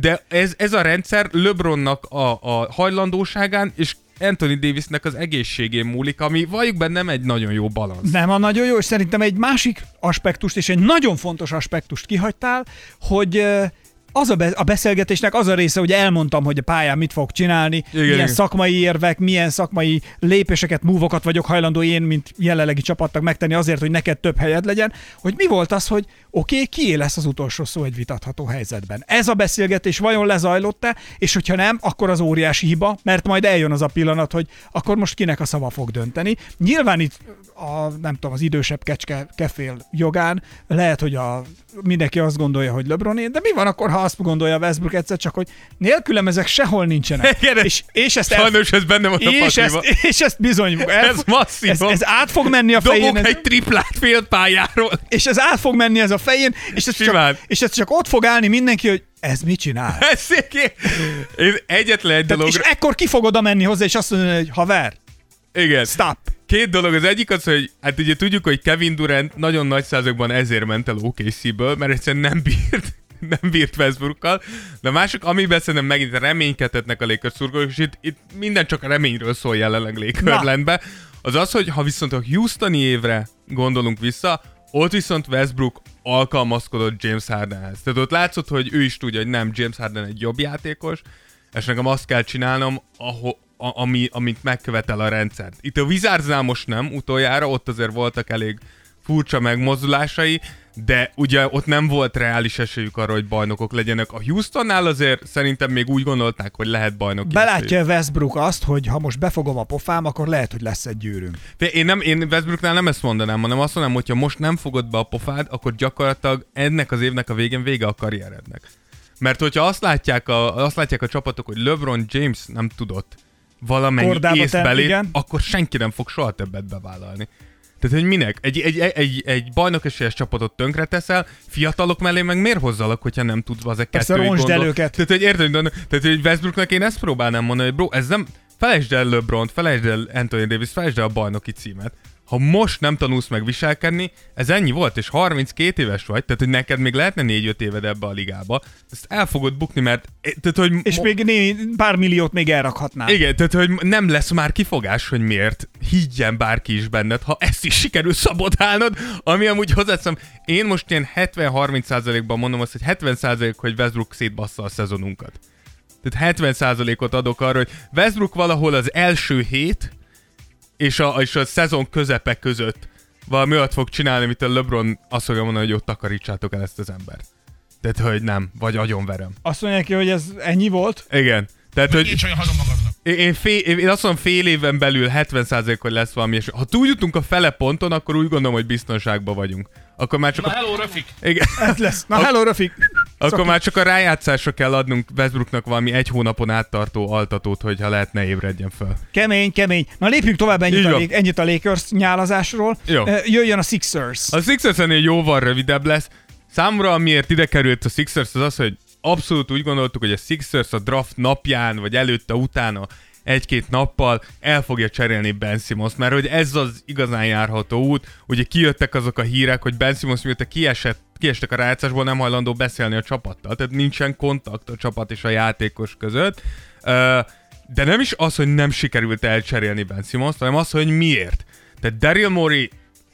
Speaker 3: de ez, ez a rendszer LeBronnak a, a hajlandóságán és Anthony Davisnek az egészségén múlik, ami valljuk benne nem egy nagyon jó balansz.
Speaker 2: Nem a nagyon jó, és szerintem egy másik aspektust, és egy nagyon fontos aspektust kihagytál, hogy az a, be, a beszélgetésnek az a része, hogy elmondtam, hogy a pályán mit fog csinálni, igen, milyen
Speaker 3: igen.
Speaker 2: szakmai érvek, milyen szakmai lépéseket, múvokat vagyok hajlandó én, mint jelenlegi csapatnak megtenni azért, hogy neked több helyed legyen, hogy mi volt az, hogy oké, okay, kié lesz az utolsó szó egy vitatható helyzetben. Ez a beszélgetés vajon lezajlott-e, és hogyha nem, akkor az óriási hiba, mert majd eljön az a pillanat, hogy akkor most kinek a szava fog dönteni. Nyilván itt a, nem tudom, az idősebb kecske kefél jogán lehet, hogy a, mindenki azt gondolja, hogy LeBroné, de mi van akkor, ha azt gondolja a Westbrook egyszer csak, hogy nélkülem ezek sehol nincsenek.
Speaker 3: Igen,
Speaker 2: és, és ezt
Speaker 3: Sajnos ez benne van a
Speaker 2: és ezt, és ezt bizony, el,
Speaker 3: Ez masszív.
Speaker 2: ez, ez át fog menni a fején.
Speaker 3: Dobok
Speaker 2: ez-
Speaker 3: egy triplát fél pályáról.
Speaker 2: és ez át fog menni ez a fején, és ez,
Speaker 3: Simán.
Speaker 2: csak, és ez csak ott fog állni mindenki, hogy ez mit csinál.
Speaker 3: Ez egyetlen egy
Speaker 2: Tehát, és
Speaker 3: dologra...
Speaker 2: ekkor ki fog oda menni hozzá, és azt mondani, hogy haver,
Speaker 3: Igen.
Speaker 2: stop.
Speaker 3: Két dolog. Az egyik az, hogy hát ugye tudjuk, hogy Kevin Durant nagyon nagy százalékban ezért ment el OKC-ből, mert egyszerűen nem bírt nem bírt Westbrookkal. De a másik, amiben szerintem megint reménykedhetnek a Lakers szurkolók, és itt, itt minden csak a reményről szól jelenleg Lakerlandbe, az az, hogy ha viszont a Houstoni évre gondolunk vissza, ott viszont Westbrook alkalmazkodott James Hardenhez. Tehát ott látszott, hogy ő is tudja, hogy nem James Harden egy jobb játékos, és nekem azt kell csinálnom, aho, a, ami, amit megkövetel a rendszer. Itt a Wizardsnál most nem, utoljára, ott azért voltak elég furcsa megmozdulásai, de ugye ott nem volt reális esélyük arra, hogy bajnokok legyenek. A Houstonnál azért szerintem még úgy gondolták, hogy lehet bajnok.
Speaker 2: Belátja Westbrook azt, hogy ha most befogom a pofám, akkor lehet, hogy lesz egy gyűrűm.
Speaker 3: De én, nem, én Westbrooknál nem ezt mondanám, hanem azt mondanám, hogyha most nem fogod be a pofád, akkor gyakorlatilag ennek az évnek a végén vége a karrierednek. Mert hogyha azt látják a, azt látják a csapatok, hogy LeBron James nem tudott valamennyi
Speaker 2: Kordába
Speaker 3: ész
Speaker 2: tenni,
Speaker 3: belé,
Speaker 2: igen.
Speaker 3: akkor senki nem fog soha többet bevállalni. Tehát, hogy minek? Egy, egy, egy, egy, bajnok esélyes csapatot tönkre teszel, fiatalok mellé meg miért hozzalak, hogyha nem tudsz az egy
Speaker 2: el
Speaker 3: gondol-
Speaker 2: őket.
Speaker 3: Tehát, hogy érted, tehát, hogy Westbrooknak én ezt próbálnám mondani, hogy bro, ez nem, felejtsd el lebron felejtsd el Anthony Davis, felejtsd el a bajnoki címet. Ha most nem tanulsz meg viselkedni, ez ennyi volt, és 32 éves vagy, tehát hogy neked még lehetne 4-5 éved ebbe a ligába, ezt el fogod bukni, mert tehát, hogy
Speaker 2: És
Speaker 3: mo-
Speaker 2: még né, pár milliót még elrakhatnál.
Speaker 3: igen, tehát hogy nem lesz már kifogás, hogy miért higgyen bárki is benned, ha ezt is sikerül szabotálnod, ami amúgy hozzáteszem, én most ilyen 70-30%-ban mondom azt, hogy 70% hogy Westbrook szétbassza a szezonunkat. Tehát 70%-ot adok arra, hogy Westbrook valahol az első hét és a, és a szezon közepe között valami olyat fog csinálni, amit a LeBron azt fogja mondani, hogy ott takarítsátok el ezt az embert. Tehát, hogy nem, vagy agyonverem.
Speaker 2: Azt mondják ki, hogy ez ennyi volt.
Speaker 3: Igen. Tehát, hogy...
Speaker 1: Nincs olyan hazam magadnak.
Speaker 3: Én, én, fél, én azt mondom, fél éven belül 70% hogy lesz valami, és ha túl jutunk a fele ponton, akkor úgy gondolom, hogy biztonságban vagyunk. Akkor már csak
Speaker 1: Na
Speaker 3: a,
Speaker 1: hello, Rafik!
Speaker 3: igen,
Speaker 2: Ez lesz. Na, hello, Rafik!
Speaker 3: akkor már csak a rájátszásra kell adnunk Westbrooknak valami egy hónapon áttartó altatót, hogyha lehet ne ébredjen fel.
Speaker 2: Kemény, kemény. Na lépjünk tovább ennyit, a. Lake- ennyit a Lakers nyálazásról.
Speaker 3: Jó.
Speaker 2: Jöjjön a Sixers.
Speaker 3: A Sixers ennél jóval rövidebb lesz. Számomra, amiért ide került a Sixers, az az, hogy abszolút úgy gondoltuk, hogy a Sixers a draft napján, vagy előtte, utána egy-két nappal el fogja cserélni Ben Simmons, mert hogy ez az igazán járható út. Ugye kijöttek azok a hírek, hogy Ben Simmons mióta kiesett, kiestek a rájátszásból, nem hajlandó beszélni a csapattal. Tehát nincsen kontakt a csapat és a játékos között. De nem is az, hogy nem sikerült elcserélni Ben Simmons, hanem az, hogy miért. Tehát Daryl Morey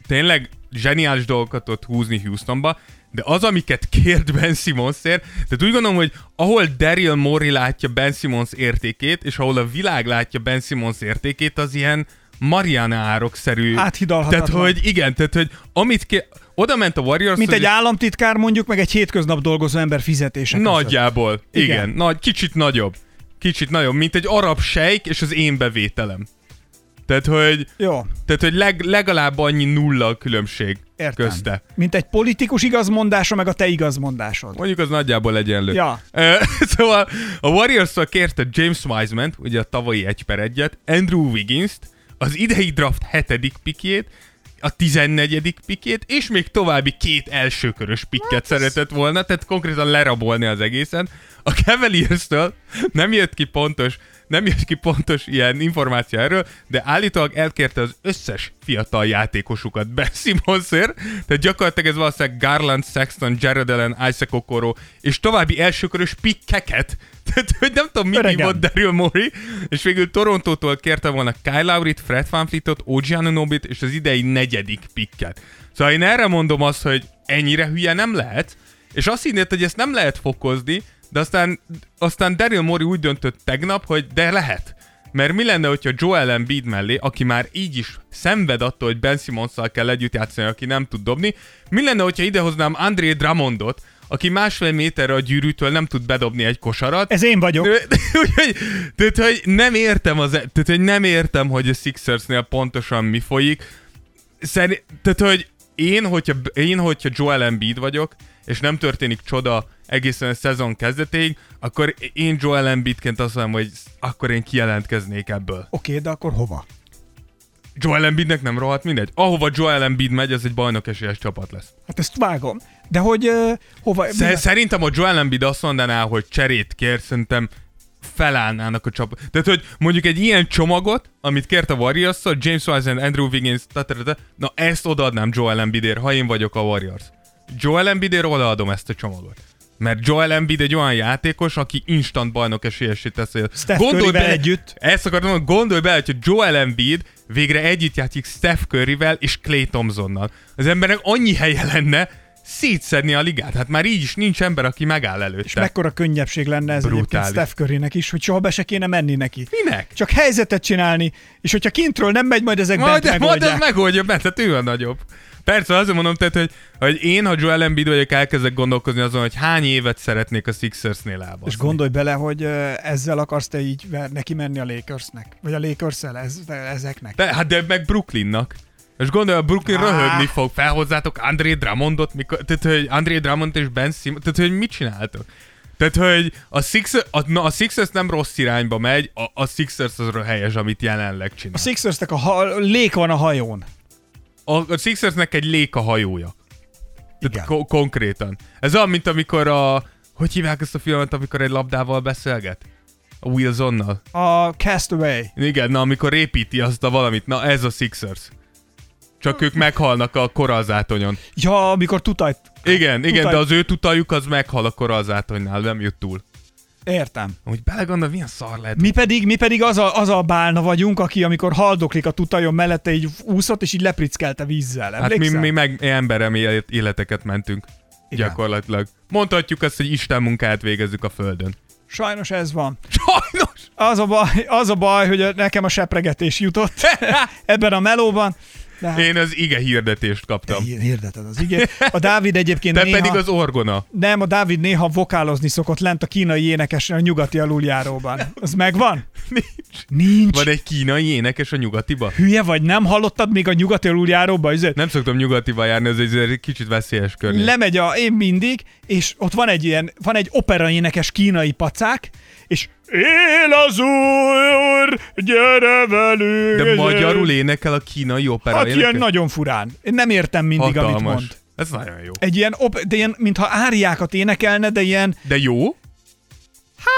Speaker 3: tényleg zseniális dolgokat tudott húzni Houstonba, de az, amiket kért Ben Simmonsért, tehát úgy gondolom, hogy ahol Daryl Morey látja Ben Simmons értékét, és ahol a világ látja Ben Simmons értékét, az ilyen Mariana árok-szerű.
Speaker 2: Áthidalhatatlan.
Speaker 3: Tehát, hogy igen, tehát, hogy amit ké... oda ment a Warriors,
Speaker 2: Mint egy államtitkár mondjuk, meg egy hétköznap dolgozó ember fizetése. között.
Speaker 3: Nagyjából. Igen.
Speaker 2: Igen.
Speaker 3: igen. Nagy, kicsit nagyobb. Kicsit nagyobb, mint egy arab sejk és az én bevételem. Tehát, hogy,
Speaker 2: Jó,
Speaker 3: tehát, hogy leg, legalább annyi nulla a különbség
Speaker 2: értem.
Speaker 3: közte.
Speaker 2: Mint egy politikus igazmondása, meg a te igazmondásod.
Speaker 3: Mondjuk az nagyjából egyenlő.
Speaker 2: Ja.
Speaker 3: Szóval a warriors kérte James Wiseman, ugye a tavalyi egy per egyet, Andrew Wiggins-t, az idei draft hetedik pikjét, a 14. pikét, és még további két elsőkörös pikket szeretett volna, tehát konkrétan lerabolni az egészen. A Cavalierstől nem jött ki pontos, nem jött ki pontos ilyen információ erről, de állítólag elkérte az összes fiatal játékosukat Ben Simmonsért, tehát gyakorlatilag ez valószínűleg Garland, Sexton, Jared Allen, Isaac Okoro, és további elsőkörös pikkeket, tehát hogy nem tudom, mit
Speaker 2: Öregem.
Speaker 3: hívott Daryl Morey, és végül Torontótól kérte volna Kyle Lowry-t, Fred VanVleetot, OG Anunobyt és az idei negyedik pikket. Szóval én erre mondom azt, hogy ennyire hülye nem lehet, és azt hinnéd, hogy ezt nem lehet fokozni, de aztán, aztán Daryl Morey úgy döntött tegnap, hogy de lehet. Mert mi lenne, hogyha Joel Embiid mellé, aki már így is szenved attól, hogy Ben simmons kell együtt játszani, aki nem tud dobni, mi lenne, hogyha idehoznám André Drummondot, aki másfél méterre a gyűrűtől nem tud bedobni egy kosarat.
Speaker 2: Ez én vagyok.
Speaker 3: Úgyhogy, tehát, hogy nem értem, az, tehát, hogy nem értem, hogy a Sixersnél pontosan mi folyik. Szerint, tehát, hogy én, hogyha, én, hogyha Joel Embiid vagyok, és nem történik csoda egészen a szezon kezdetéig, akkor én Joel Embiidként azt mondom, hogy akkor én kijelentkeznék ebből. Oké,
Speaker 2: okay, de akkor hova?
Speaker 3: Joel Embiidnek nem rohadt mindegy. Ahova Joel Embiid megy, az egy bajnok esélyes csapat lesz.
Speaker 2: Hát ezt vágom. De hogy uh, hova...
Speaker 3: Sz- szerintem a Joel Embiid azt mondaná, hogy cserét kér, szerintem felállnának a csapat. Tehát, hogy mondjuk egy ilyen csomagot, amit kért a warriors James Wiseman, Andrew Wiggins, tatarata, na ezt odaadnám Joel Embiidért, ha én vagyok a Warriors. Joel Embiidért odaadom ezt a csomagot. Mert Joel Embiid egy olyan játékos, aki instant bajnok esélyesét teszi.
Speaker 2: Steph be együtt.
Speaker 3: Ezt akartam mondani, gondolj bele, hogy Joel Embiid végre együtt játszik Steph Curryvel és Clay Thompsonnal. Az embernek annyi helye lenne, szétszedni a ligát. Hát már így is nincs ember, aki megáll előtte. És
Speaker 2: mekkora könnyebbség lenne ez Brutális. egyébként Steph Currynek is, hogy soha be se kéne menni neki.
Speaker 3: Minek?
Speaker 2: Csak helyzetet csinálni, és hogyha kintről nem megy, majd ezek
Speaker 3: majd,
Speaker 2: bent
Speaker 3: Majd ez megoldja, mert tehát ő a nagyobb. Persze, azért mondom, tehát, hogy, hogy én, ha Joel Embiid vagyok, elkezdek gondolkozni azon, hogy hány évet szeretnék a Sixersnél elbaszni.
Speaker 2: És gondolj bele, hogy ezzel akarsz te így neki menni a Lakersnek, vagy a lakers ez, ezeknek.
Speaker 3: De, hát de meg Brooklynnak. És gondolj, a Brooklyn ah. röhögni fog, felhozzátok André Drummondot, mikor, tehát, hogy André Drummond és Ben Simmons, tehát, hogy mit csináltok? Tehát, hogy a, Six, a, na, a Sixers nem rossz irányba megy, a, a Sixers az helyes, amit jelenleg csinál.
Speaker 2: A Sixersnek a ha- lék van a hajón.
Speaker 3: A, a Sixersnek egy lék a hajója. Tehát ko- konkrétan. Ez olyan, mint amikor a... Hogy hívják ezt a filmet, amikor egy labdával beszélget? A Wilsonnal?
Speaker 2: A Castaway.
Speaker 3: Igen, na amikor építi azt a valamit, na ez a Sixers. Csak ők meghalnak a koralzátonyon.
Speaker 2: Ja, amikor tutajt...
Speaker 3: Igen, tutaj... igen, de az ő tutajuk az meghal a koralzátonynál, nem jut túl.
Speaker 2: Értem.
Speaker 3: Úgy belegondol, milyen szar lehet.
Speaker 2: Mi pedig, mi pedig az, a, az a bálna vagyunk, aki amikor haldoklik a tutajon mellette, így úszott, és így leprickelte vízzel.
Speaker 3: Hát mi, mi meg emberem életeket mentünk. Igen. Gyakorlatilag. Mondhatjuk azt, hogy Isten munkát végezzük a Földön.
Speaker 2: Sajnos ez van.
Speaker 3: Sajnos!
Speaker 2: Az a baj, az a baj hogy nekem a sepregetés jutott ebben a melóban.
Speaker 3: De hát... Én az ige hirdetést kaptam.
Speaker 2: Hirdeted az ige. A Dávid egyébként
Speaker 3: Te
Speaker 2: néha...
Speaker 3: pedig az orgona.
Speaker 2: Nem, a Dávid néha vokálozni szokott lent a kínai énekes a nyugati aluljáróban. Az megvan?
Speaker 3: Nincs.
Speaker 2: Nincs.
Speaker 3: Van egy kínai énekes a nyugatiba?
Speaker 2: Hülye vagy, nem hallottad még a nyugati aluljáróba? Ezért?
Speaker 3: Nem szoktam nyugatiba járni, ez egy kicsit veszélyes környék.
Speaker 2: Lemegy a, én mindig, és ott van egy ilyen, van egy opera énekes kínai pacák, és Él az úr, gyere velünk!
Speaker 3: De magyarul énekel a kínai opera
Speaker 2: Hát ilyen nagyon furán. Én nem értem mindig, Hatalmas. amit mond.
Speaker 3: Ez nagyon jó.
Speaker 2: Egy ilyen, op- de ilyen, mintha áriákat énekelne, de ilyen...
Speaker 3: De jó?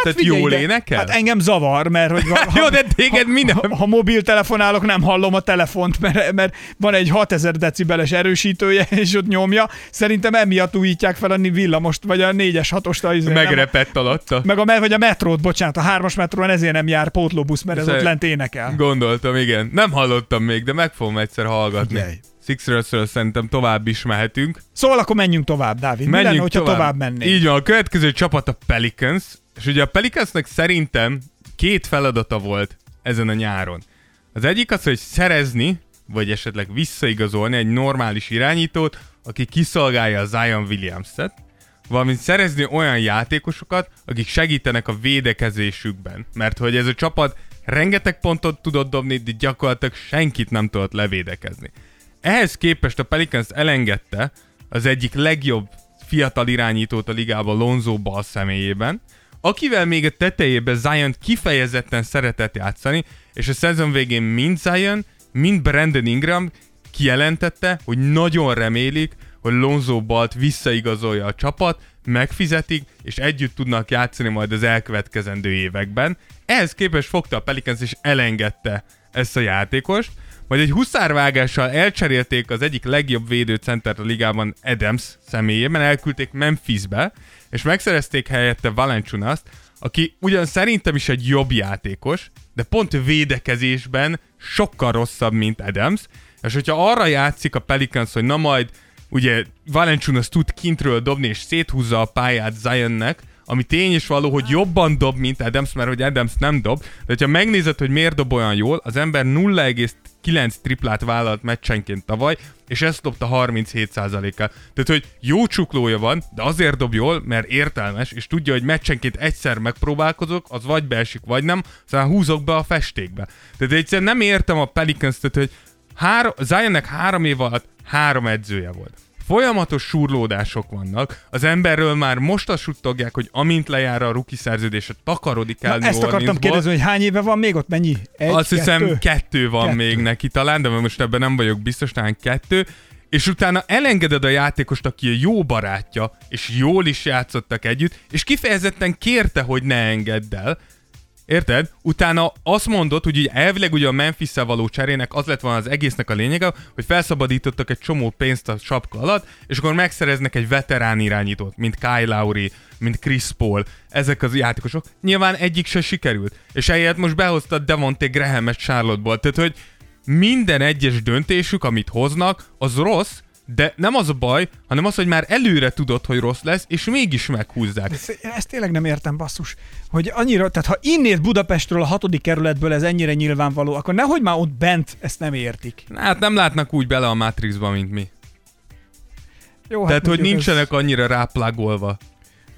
Speaker 3: Hát Tehát jól ide. énekel?
Speaker 2: Hát engem zavar, mert hogy...
Speaker 3: Ha, Jó, de téged
Speaker 2: ha,
Speaker 3: minden...
Speaker 2: Ha, ha mobiltelefonálok, nem hallom a telefont, mert, mert van egy 6000 decibeles erősítője, és ott nyomja. Szerintem emiatt újítják fel a villamost, vagy a 4-es 6-ost.
Speaker 3: Izé, Megrepett alatta.
Speaker 2: Meg a, vagy a metrót, bocsánat, a 3-as metrón ezért nem jár pótlóbusz, mert ez Szer- ott lent énekel.
Speaker 3: Gondoltam, igen. Nem hallottam még, de meg fogom egyszer hallgatni. Figyelj. Sixersről szerintem tovább is mehetünk.
Speaker 2: Szóval akkor menjünk tovább, Dávid. Menjünk Mi lenne, hogyha tovább. tovább mennénk?
Speaker 3: Így van, a következő csapat a Pelicans, és ugye a Pelicansnek szerintem két feladata volt ezen a nyáron. Az egyik az, hogy szerezni, vagy esetleg visszaigazolni egy normális irányítót, aki kiszolgálja a Zion Williams-et, valamint szerezni olyan játékosokat, akik segítenek a védekezésükben. Mert hogy ez a csapat rengeteg pontot tudott dobni, de gyakorlatilag senkit nem tudott levédekezni. Ehhez képest a Pelicans elengedte az egyik legjobb fiatal irányítót a ligában Lonzo Ball személyében, akivel még a tetejében Zion kifejezetten szeretett játszani, és a szezon végén mind Zion, mind Brandon Ingram kijelentette, hogy nagyon remélik, hogy Lonzo Balt visszaigazolja a csapat, megfizetik, és együtt tudnak játszani majd az elkövetkezendő években. Ehhez képest fogta a Pelicans és elengedte ezt a játékost, majd egy huszárvágással elcserélték az egyik legjobb védőcentert a ligában Adams személyében, elküldték Memphisbe, és megszerezték helyette Valenciunast, aki ugyan szerintem is egy jobb játékos, de pont védekezésben sokkal rosszabb, mint Adams, és hogyha arra játszik a Pelicans, hogy na majd ugye Valenciunas tud kintről dobni, és széthúzza a pályát Zionnek, ami tény is való, hogy jobban dob, mint Adams, mert hogy Adams nem dob, de hogyha megnézed, hogy miért dob olyan jól, az ember 0,9 triplát vállalt meccsenként tavaly, és ezt dobta 37%-kal. Tehát, hogy jó csuklója van, de azért dob jól, mert értelmes, és tudja, hogy meccsenként egyszer megpróbálkozok, az vagy beesik, vagy nem, aztán húzok be a festékbe. Tehát egyszerűen nem értem a Pelicans, tehát, hogy három, Zionnek három év alatt három edzője volt folyamatos surlódások vannak. Az emberről már most azt suttogják, hogy amint lejár a ruki szerződése, takarodik el
Speaker 2: Na, ezt akartam kérdezni, hogy hány éve van még ott, mennyi? Egy,
Speaker 3: azt
Speaker 2: kettő?
Speaker 3: hiszem kettő van
Speaker 2: Kettő.
Speaker 3: még neki talán, de most ebben nem vagyok biztos, talán kettő. És utána elengeded a játékost, aki a jó barátja, és jól is játszottak együtt, és kifejezetten kérte, hogy ne engedd el. Érted? Utána azt mondod, hogy ugye elvileg ugye a memphis való cserének az lett volna az egésznek a lényege, hogy felszabadítottak egy csomó pénzt a sapka alatt, és akkor megszereznek egy veterán irányítót, mint Kyle Lowry, mint Chris Paul, ezek az játékosok. Nyilván egyik se sikerült, és ehelyett most behoztad Devonte Graham-et Charlotte-ból, tehát hogy minden egyes döntésük, amit hoznak, az rossz, de nem az a baj, hanem az, hogy már előre tudod, hogy rossz lesz, és mégis meghúzzák.
Speaker 2: Ezt, ezt tényleg nem értem, basszus. Hogy annyira, tehát ha innét Budapestről, a hatodik kerületből ez ennyire nyilvánvaló, akkor nehogy már ott bent ezt nem értik.
Speaker 3: Hát nem látnak úgy bele a Matrixba, mint mi.
Speaker 2: Jó,
Speaker 3: Tehát, hogy nincsenek annyira ráplagolva.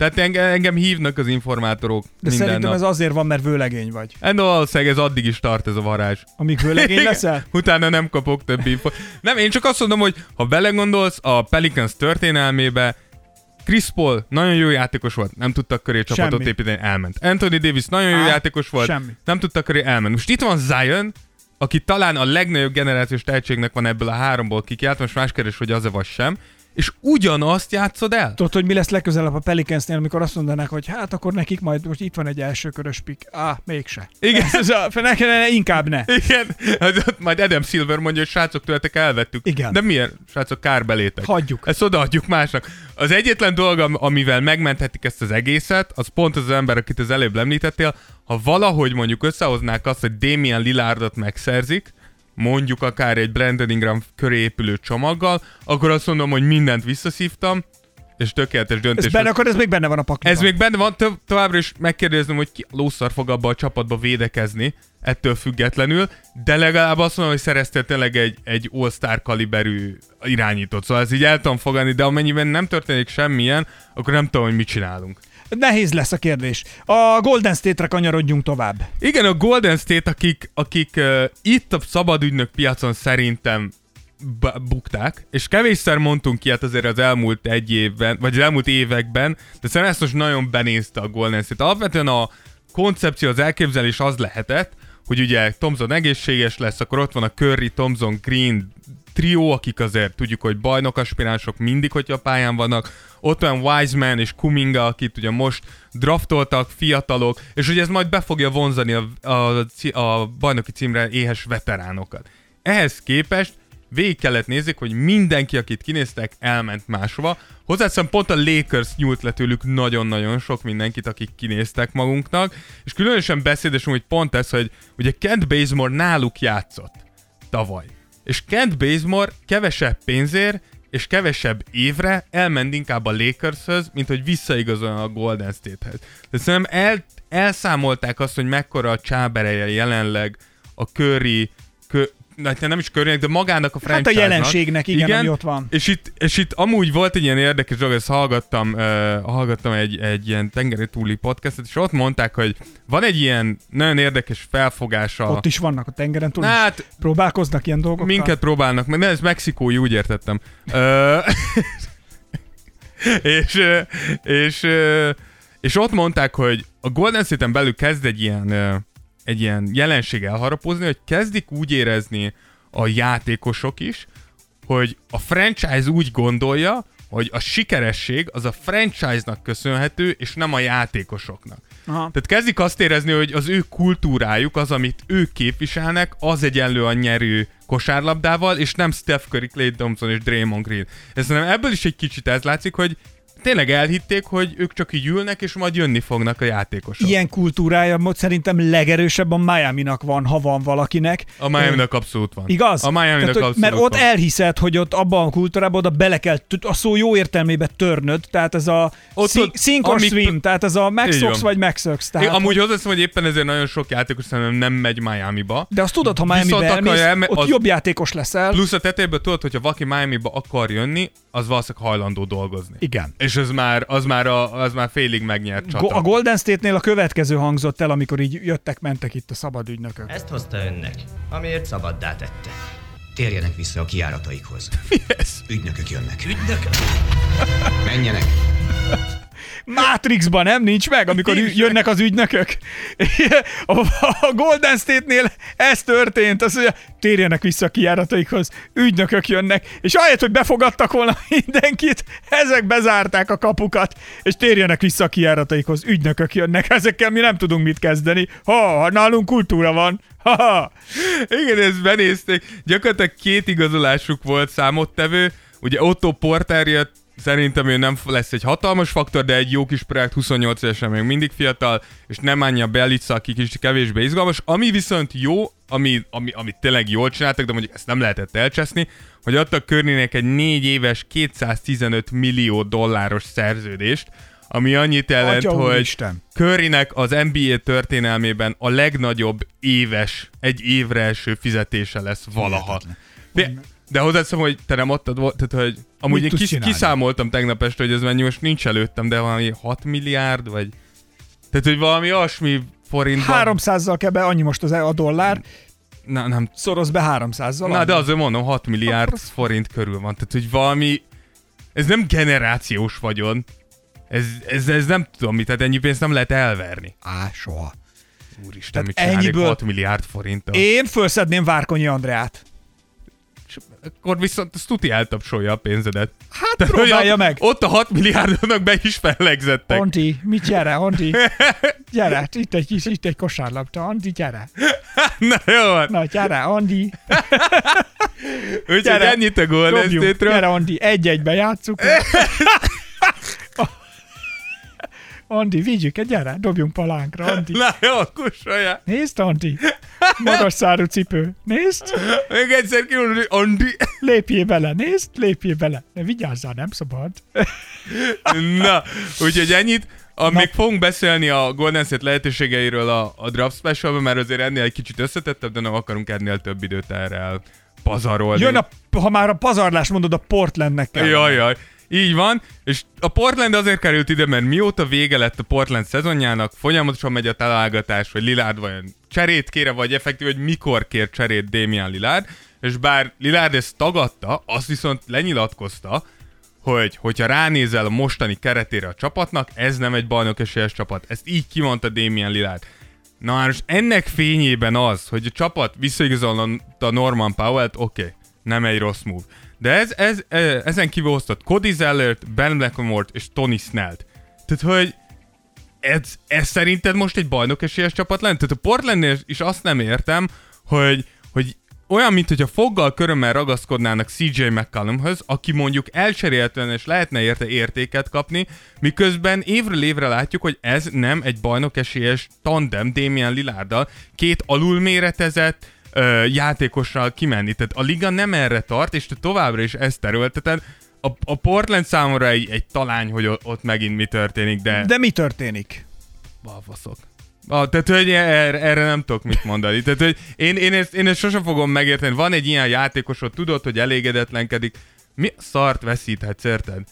Speaker 3: Tehát engem, engem hívnak az informátorok
Speaker 2: De
Speaker 3: minden
Speaker 2: szerintem
Speaker 3: nap.
Speaker 2: ez azért van, mert vőlegény vagy.
Speaker 3: Ez... valószínűleg ez addig is tart ez a varázs.
Speaker 2: Amíg vőlegény leszel?
Speaker 3: Utána nem kapok több info. Nem, én csak azt mondom, hogy ha belegondolsz a Pelicans történelmébe, Chris Paul nagyon jó játékos volt, nem tudtak köré csapatot
Speaker 2: Semmi.
Speaker 3: építeni, elment. Anthony Davis nagyon jó
Speaker 2: Á,
Speaker 3: játékos volt,
Speaker 2: semmi.
Speaker 3: nem tudtak köré, elment. Most itt van Zion, aki talán a legnagyobb generációs tehetségnek van ebből a háromból kikiált, most más keres, hogy az-e vagy sem, és ugyanazt játszod el.
Speaker 2: Tudod, hogy mi lesz legközelebb a Pelicansnél, amikor azt mondanák, hogy hát akkor nekik majd most itt van egy elsőkörös pik. Á, mégse.
Speaker 3: Igen.
Speaker 2: Ez a, nekem inkább ne.
Speaker 3: Igen, az ott majd Adam Silver mondja, hogy srácok tőletek elvettük.
Speaker 2: Igen.
Speaker 3: De milyen, srácok, kárbelétek.
Speaker 2: Hagyjuk.
Speaker 3: Ezt odaadjuk másnak. Az egyetlen dolog, am- amivel megmenthetik ezt az egészet, az pont az, ember, akit az előbb említettél, ha valahogy mondjuk összehoznák azt, hogy Damian Lillardot megszerzik, mondjuk akár egy Brandon Ingram köré épülő csomaggal, akkor azt mondom, hogy mindent visszaszívtam, és tökéletes döntés.
Speaker 2: Ez benne, akkor ez még benne van a pakliban.
Speaker 3: Ez még benne van, to- továbbra is megkérdezem, hogy ki lószar fog abba a csapatba védekezni, ettől függetlenül, de legalább azt mondom, hogy szereztél tényleg egy, egy all-star kaliberű irányítót. Szóval ez így el tudom fogadni, de amennyiben nem történik semmilyen, akkor nem tudom, hogy mit csinálunk.
Speaker 2: Nehéz lesz a kérdés. A Golden State-re kanyarodjunk tovább.
Speaker 3: Igen, a Golden State, akik, akik uh, itt a szabadügynök piacon szerintem b- bukták, és kevésszer mondtunk ilyet azért az elmúlt egy évben, vagy az elmúlt években, de szerintem ezt most nagyon benézte a Golden State. Alapvetően a koncepció, az elképzelés az lehetett, hogy ugye Thompson egészséges lesz, akkor ott van a Curry, Thompson, Green trió, akik azért tudjuk, hogy bajnok aspiránsok mindig, hogyha pályán vannak. Ott van Wiseman és Kuminga, akit ugye most draftoltak, fiatalok, és hogy ez majd be fogja vonzani a, a, a bajnoki címre éhes veteránokat. Ehhez képest végig kellett nézzük, hogy mindenki, akit kinéztek, elment máshova. Hozzáteszem, pont a Lakers nyúlt le tőlük nagyon-nagyon sok mindenkit, akik kinéztek magunknak, és különösen beszédes, hogy pont ez, hogy ugye Kent Bazemore náluk játszott tavaly. És Kent Bazemore kevesebb pénzért és kevesebb évre elment inkább a Lakershöz, mint hogy visszaigazoljon a Golden Statehez. De szerintem el, elszámolták azt, hogy mekkora a csábereje jelenleg a Curry, kö, hát nem is Currynek, de magának a
Speaker 2: Hát a
Speaker 3: franchise
Speaker 2: jelenségnek, igen, ami ott van.
Speaker 3: És itt, és itt amúgy volt egy ilyen érdekes dolog, ezt hallgattam, uh, hallgattam egy, egy ilyen tengeri túli podcastet, és ott mondták, hogy van egy ilyen nagyon érdekes felfogása.
Speaker 2: Ott is vannak a tengeren túl.
Speaker 3: Hát,
Speaker 2: Próbálkoznak ilyen dolgokkal.
Speaker 3: Minket próbálnak de ez mexikói, úgy értettem. Ö, és, és, ö, és ott mondták, hogy a Golden State-en belül kezd egy ilyen, egy ilyen jelenség elharapozni, hogy kezdik úgy érezni a játékosok is, hogy a franchise úgy gondolja, hogy a sikeresség az a franchise-nak köszönhető, és nem a játékosoknak.
Speaker 2: Aha.
Speaker 3: Tehát kezdik azt érezni, hogy az ő kultúrájuk, az, amit ők képviselnek, az egyenlő a nyerő kosárlabdával, és nem Steph Curry, Clay Thompson és Draymond Green. Ez nem ebből is egy kicsit ez látszik, hogy tényleg elhitték, hogy ők csak így ülnek, és majd jönni fognak a játékosok.
Speaker 2: Ilyen kultúrája szerintem legerősebben Miami-nak van, ha van valakinek.
Speaker 3: A Miami-nak abszolút van.
Speaker 2: Igaz?
Speaker 3: A Miami-nak
Speaker 2: Tehát, hogy-
Speaker 3: abszolút
Speaker 2: Mert ott
Speaker 3: van.
Speaker 2: elhiszed, hogy ott abban a kultúrában oda bele kell, a szó jó értelmébe törnöd, tehát ez a
Speaker 3: Ott ott-
Speaker 2: sink or
Speaker 3: amik-
Speaker 2: swim, tehát ez a megszoksz vagy megszöksz. Tehát,
Speaker 3: Én amúgy hozzáteszem, hogy éppen ezért nagyon sok játékos szerintem nem megy Miami-ba.
Speaker 2: de azt tudod, ha
Speaker 3: Viszont
Speaker 2: elmész,
Speaker 3: elme-
Speaker 2: ott
Speaker 3: az-
Speaker 2: jobb játékos leszel.
Speaker 3: Plusz a tetejéből tudod, hogyha valaki Miami-ba akar jönni, az valószínűleg hajlandó dolgozni.
Speaker 2: Igen.
Speaker 3: És ez már, az már, a, az már félig megnyert csata.
Speaker 2: A Golden State-nél a következő hangzott el, amikor így jöttek-mentek itt a szabad ügynökök.
Speaker 1: Ezt hozta önnek, amiért szabaddá tette. Térjenek vissza a kiárataikhoz.
Speaker 3: ez?
Speaker 1: Ügynökök jönnek. Ügynökök? Menjenek.
Speaker 2: Matrixban nem nincs meg, amikor jönnek az ügynökök. A, Golden State-nél ez történt, az, hogy térjenek vissza a kijárataikhoz, ügynökök jönnek, és ahelyett, hogy befogadtak volna mindenkit, ezek bezárták a kapukat, és térjenek vissza a kijárataikhoz, ügynökök jönnek, ezekkel mi nem tudunk mit kezdeni. Ha, ha nálunk kultúra van. Ha, ha.
Speaker 3: Igen, ezt benézték. Gyakorlatilag két igazolásuk volt számottevő. Ugye Otto Porter jött, szerintem ő nem lesz egy hatalmas faktor, de egy jó kis projekt, 28 évesen még mindig fiatal, és nem Anya Belica, aki kicsit kevésbé izgalmas. Ami viszont jó, ami, ami, amit tényleg jól csináltak, de mondjuk ezt nem lehetett elcseszni, hogy adtak Körnének egy 4 éves 215 millió dolláros szerződést, ami annyit jelent,
Speaker 2: Atya
Speaker 3: hogy
Speaker 2: úristen.
Speaker 3: Currynek az NBA történelmében a legnagyobb éves, egy évre eső fizetése lesz valaha. De, de hozzáteszem, hogy te nem adtad volt, tehát hogy amúgy
Speaker 2: Mit
Speaker 3: én kis,
Speaker 2: csinálni?
Speaker 3: kiszámoltam tegnap este, hogy ez mennyi, most nincs előttem, de valami 6 milliárd, vagy... Tehát, hogy valami olyasmi forintban...
Speaker 2: 300-zal kell be, annyi most az a dollár,
Speaker 3: Na, nem
Speaker 2: szoroz be 300-zal.
Speaker 3: Na, de azért mondom, 6 milliárd forint körül van. Tehát, hogy valami... Ez nem generációs vagyon. Ez, ez, ez nem tudom mit, tehát ennyi pénzt nem lehet elverni.
Speaker 2: Á, soha.
Speaker 3: Úristen, mit
Speaker 2: Tehát
Speaker 3: csinálnék
Speaker 2: ennyiből-
Speaker 3: 6 milliárd forinttal?
Speaker 2: Én fölszedném Várkonyi Andreát.
Speaker 3: Akkor viszont az tuti eltapsolja a pénzedet.
Speaker 2: Hát
Speaker 3: Tehát,
Speaker 2: próbálja
Speaker 3: a-
Speaker 2: meg.
Speaker 3: Ott a 6 milliárdnak be is fellegzettek.
Speaker 2: Anti, mit gyere, Anti? Gyere, itt egy kis, itt egy kosárlabda, Anti, gyere.
Speaker 3: Na jó van.
Speaker 2: Na, gyere, Andi,
Speaker 3: Úgyhogy ennyit a Golden. State-ről.
Speaker 2: Gyere, Andi, egy-egybe játsszuk. Andi, vigyük, gyere, dobjunk palánkra, Andi.
Speaker 3: Na jó, kussolja.
Speaker 2: Nézd, Andi, magas szárú cipő. Nézd,
Speaker 3: Még egyszer hogy Andi.
Speaker 2: lépjél bele, nézd, lépjél bele. Ne vigyázzál, nem szabad.
Speaker 3: Na, úgyhogy ennyit. A, még fogunk beszélni a Golden State lehetőségeiről a, a draft specialban, mert azért ennél egy kicsit összetettebb, de nem akarunk ennél több időt erre el pazarolni.
Speaker 2: Jön a, ha már a pazarlás mondod, a Portlandnek kell.
Speaker 3: Jaj, jaj. Így van, és a Portland azért került ide, mert mióta vége lett a Portland szezonjának, folyamatosan megy a találgatás, hogy Lillard vajon cserét kére, vagy effektív, hogy mikor kér cserét Damian Lillard, és bár Lillard ezt tagadta, azt viszont lenyilatkozta, hogy hogyha ránézel a mostani keretére a csapatnak, ez nem egy bajnok esélyes csapat. Ezt így kimondta Damian Lillard. Na most ennek fényében az, hogy a csapat visszaigazolta Norman Powell-t, oké, okay, nem egy rossz move. De ez, ez, e- ezen kívül hoztat Cody Zellert, Ben Blackmore-t és Tony Snellt. Tehát, hogy ez, ez szerinted most egy bajnok esélyes csapat lenne? Tehát a Portlandnél is azt nem értem, hogy, hogy olyan, mint hogyha foggal körömmel ragaszkodnának CJ McCallumhöz, aki mondjuk elcserélhetően és lehetne érte értéket kapni, miközben évről évre látjuk, hogy ez nem egy bajnok esélyes tandem Damian Lillarddal, két alulméretezett ö, játékossal kimenni. Tehát a liga nem erre tart, és te továbbra is ezt terülteted. A, a Portland számomra egy, egy talány, hogy ott megint mi történik, de...
Speaker 2: De mi történik?
Speaker 3: Balfaszok. Ah, tehát, hogy erre, erre nem tudok mit mondani. Tehát, hogy én, én, ezt, én ezt sosem fogom megérteni. Van egy ilyen játékosod, tudod, hogy elégedetlenkedik. Mi szart veszíthetsz, érted?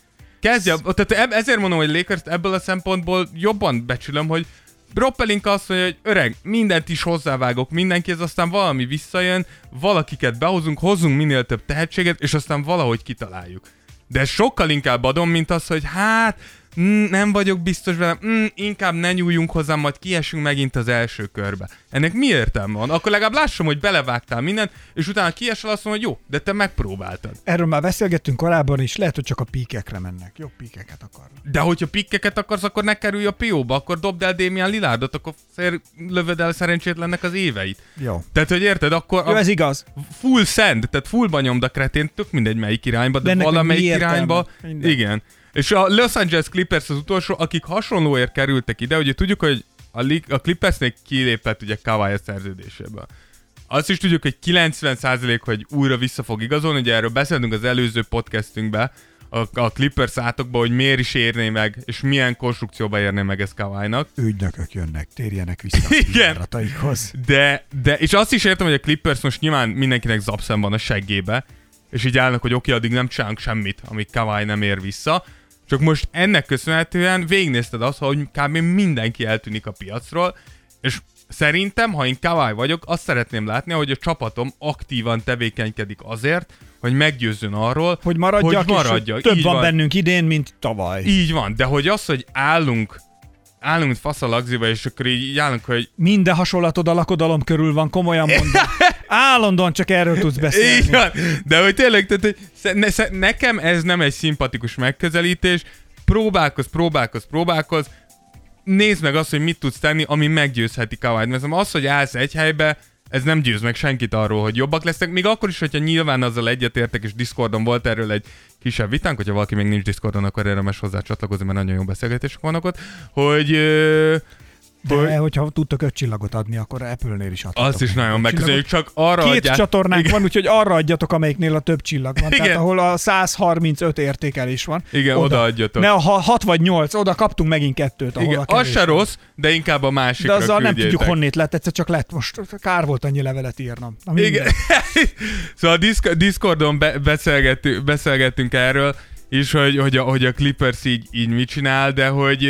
Speaker 3: Kezdje, tehát eb- ezért mondom, hogy Lakers ebből a szempontból jobban becsülöm, hogy Broppelink azt mondja, hogy öreg, mindent is hozzávágok mindenkihez, aztán valami visszajön, valakiket behozunk, hozzunk minél több tehetséget, és aztán valahogy kitaláljuk. De sokkal inkább adom, mint az, hogy hát, mm, nem vagyok biztos vele, mm, inkább ne nyúljunk hozzá, majd kiesünk megint az első körbe. Ennek mi értelme van? Akkor legalább lássam, hogy belevágtál mindent, és utána kiesel azt mondom, hogy jó, de te megpróbáltad.
Speaker 2: Erről már beszélgettünk korábban is, lehet, hogy csak a píkekre mennek. Jó píkeket akarnak.
Speaker 3: De hogyha pikkeket akarsz, akkor ne kerülj a pióba, akkor dobd el Damian Lillardot, akkor szér, lövöd el szerencsétlennek az éveit.
Speaker 2: Jó.
Speaker 3: Tehát, hogy érted, akkor
Speaker 2: Jó, ez igaz.
Speaker 3: full send, tehát fullba nyomd a kretén, tök mindegy melyik irányba,
Speaker 2: De
Speaker 3: de, valamelyik irányba.
Speaker 2: Minden.
Speaker 3: Igen. És a Los Angeles Clippers az utolsó, akik hasonlóért kerültek ide, ugye tudjuk, hogy a, Li- a Clippersnél kilépett ugye Kawhi a szerződéséből. Azt is tudjuk, hogy 90% hogy újra vissza fog igazolni, ugye erről beszéltünk az előző podcastünkben, a, a Clippers átokba, hogy miért is érné meg, és milyen konstrukcióba érné meg ez Kawhi-nak.
Speaker 2: Ügynökök jönnek, térjenek vissza a
Speaker 3: Igen.
Speaker 2: pillanataikhoz.
Speaker 3: De, de, és azt is értem, hogy a Clippers most nyilván mindenkinek zapszem van a seggébe, és így állnak, hogy oké, addig nem csinálunk semmit, amíg Kawhi nem ér vissza. Csak most ennek köszönhetően végignézted azt, hogy kb. mindenki eltűnik a piacról, és szerintem, ha én Kawhi vagyok, azt szeretném látni, hogy a csapatom aktívan tevékenykedik azért, hogy meggyőzzön arról,
Speaker 2: Hogy maradjak,
Speaker 3: hogy maradjak.
Speaker 2: és több
Speaker 3: Így
Speaker 2: van,
Speaker 3: van.
Speaker 2: bennünk idén, mint tavaly.
Speaker 3: Így van, de hogy az, hogy állunk, állunk fasz a lagziba, és akkor így, így állunk, hogy
Speaker 2: Minden hasonlatod a lakodalom körül van, komolyan mondom. Állandóan csak erről tudsz beszélni.
Speaker 3: Van. De hogy tényleg, tehát, hogy ne, sze- nekem ez nem egy szimpatikus megközelítés. Próbálkoz, próbálkoz, próbálkoz. Nézd meg azt, hogy mit tudsz tenni, ami meggyőzheti Kawait. Mert az, hogy állsz egy helybe, ez nem győz meg senkit arról, hogy jobbak lesznek, még akkor is, hogyha nyilván azzal egyetértek, és Discordon volt erről egy kisebb vitánk, hogyha valaki még nincs Discordon, akkor érdemes hozzá csatlakozni, mert nagyon jó beszélgetések vannak ott, hogy
Speaker 2: De
Speaker 3: hogy-
Speaker 2: hogyha tudtok öt csillagot adni, akkor Apple-nél is adhatok.
Speaker 3: azt is nagyon megköszönjük, csak arra
Speaker 2: Két
Speaker 3: adjál-
Speaker 2: csatornánk
Speaker 3: Igen.
Speaker 2: van, úgyhogy arra adjatok, amelyiknél a több csillag van. Tehát
Speaker 3: Igen.
Speaker 2: ahol a 135 értékelés van.
Speaker 3: Igen, odaadjatok.
Speaker 2: Ne a 6 vagy 8, oda kaptunk megint kettőt, ahol
Speaker 3: Igen,
Speaker 2: a
Speaker 3: az
Speaker 2: kevés
Speaker 3: se
Speaker 2: van.
Speaker 3: rossz, de inkább a másikra
Speaker 2: De azzal nem tudjuk honnét lett, egyszer csak lett. Most kár volt annyi levelet írnom. Na.
Speaker 3: Igen. szóval a Disc- Discordon be- beszélgettünk, beszélgettünk erről, és hogy, hogy, a, hogy a Clippers így, így mit csinál, de hogy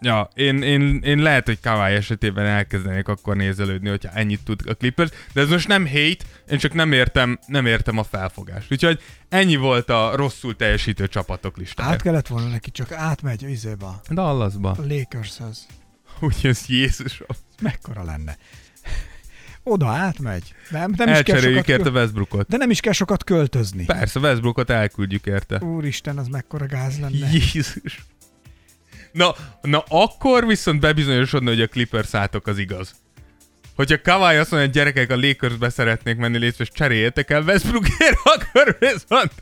Speaker 3: ja, én, én, én lehet, hogy Kawhi esetében elkezdenék akkor nézelődni, hogyha ennyit tud a Clippers, de ez most nem hate, én csak nem értem, nem értem a felfogást. Úgyhogy ennyi volt a rosszul teljesítő csapatok listája.
Speaker 2: Át kellett volna neki, csak átmegy izébe,
Speaker 3: Dallasba.
Speaker 2: Lakershez.
Speaker 3: Úgy jössz Jézusom.
Speaker 2: Mekkora lenne? Oda átmegy. Nem, nem is kell
Speaker 3: Elcseréljük
Speaker 2: sokat
Speaker 3: érte
Speaker 2: köl...
Speaker 3: Westbrookot.
Speaker 2: De nem is kell sokat költözni.
Speaker 3: Persze, Westbrookot elküldjük érte.
Speaker 2: Úristen, az mekkora gáz lenne.
Speaker 3: Jézus. Na, na akkor viszont bebizonyosodna, hogy a Clippers átok az igaz. Hogyha Kawhi azt mondja, hogy gyerekek a Lakersbe szeretnék menni, létszés cseréljetek el Westbrookért, akkor viszont...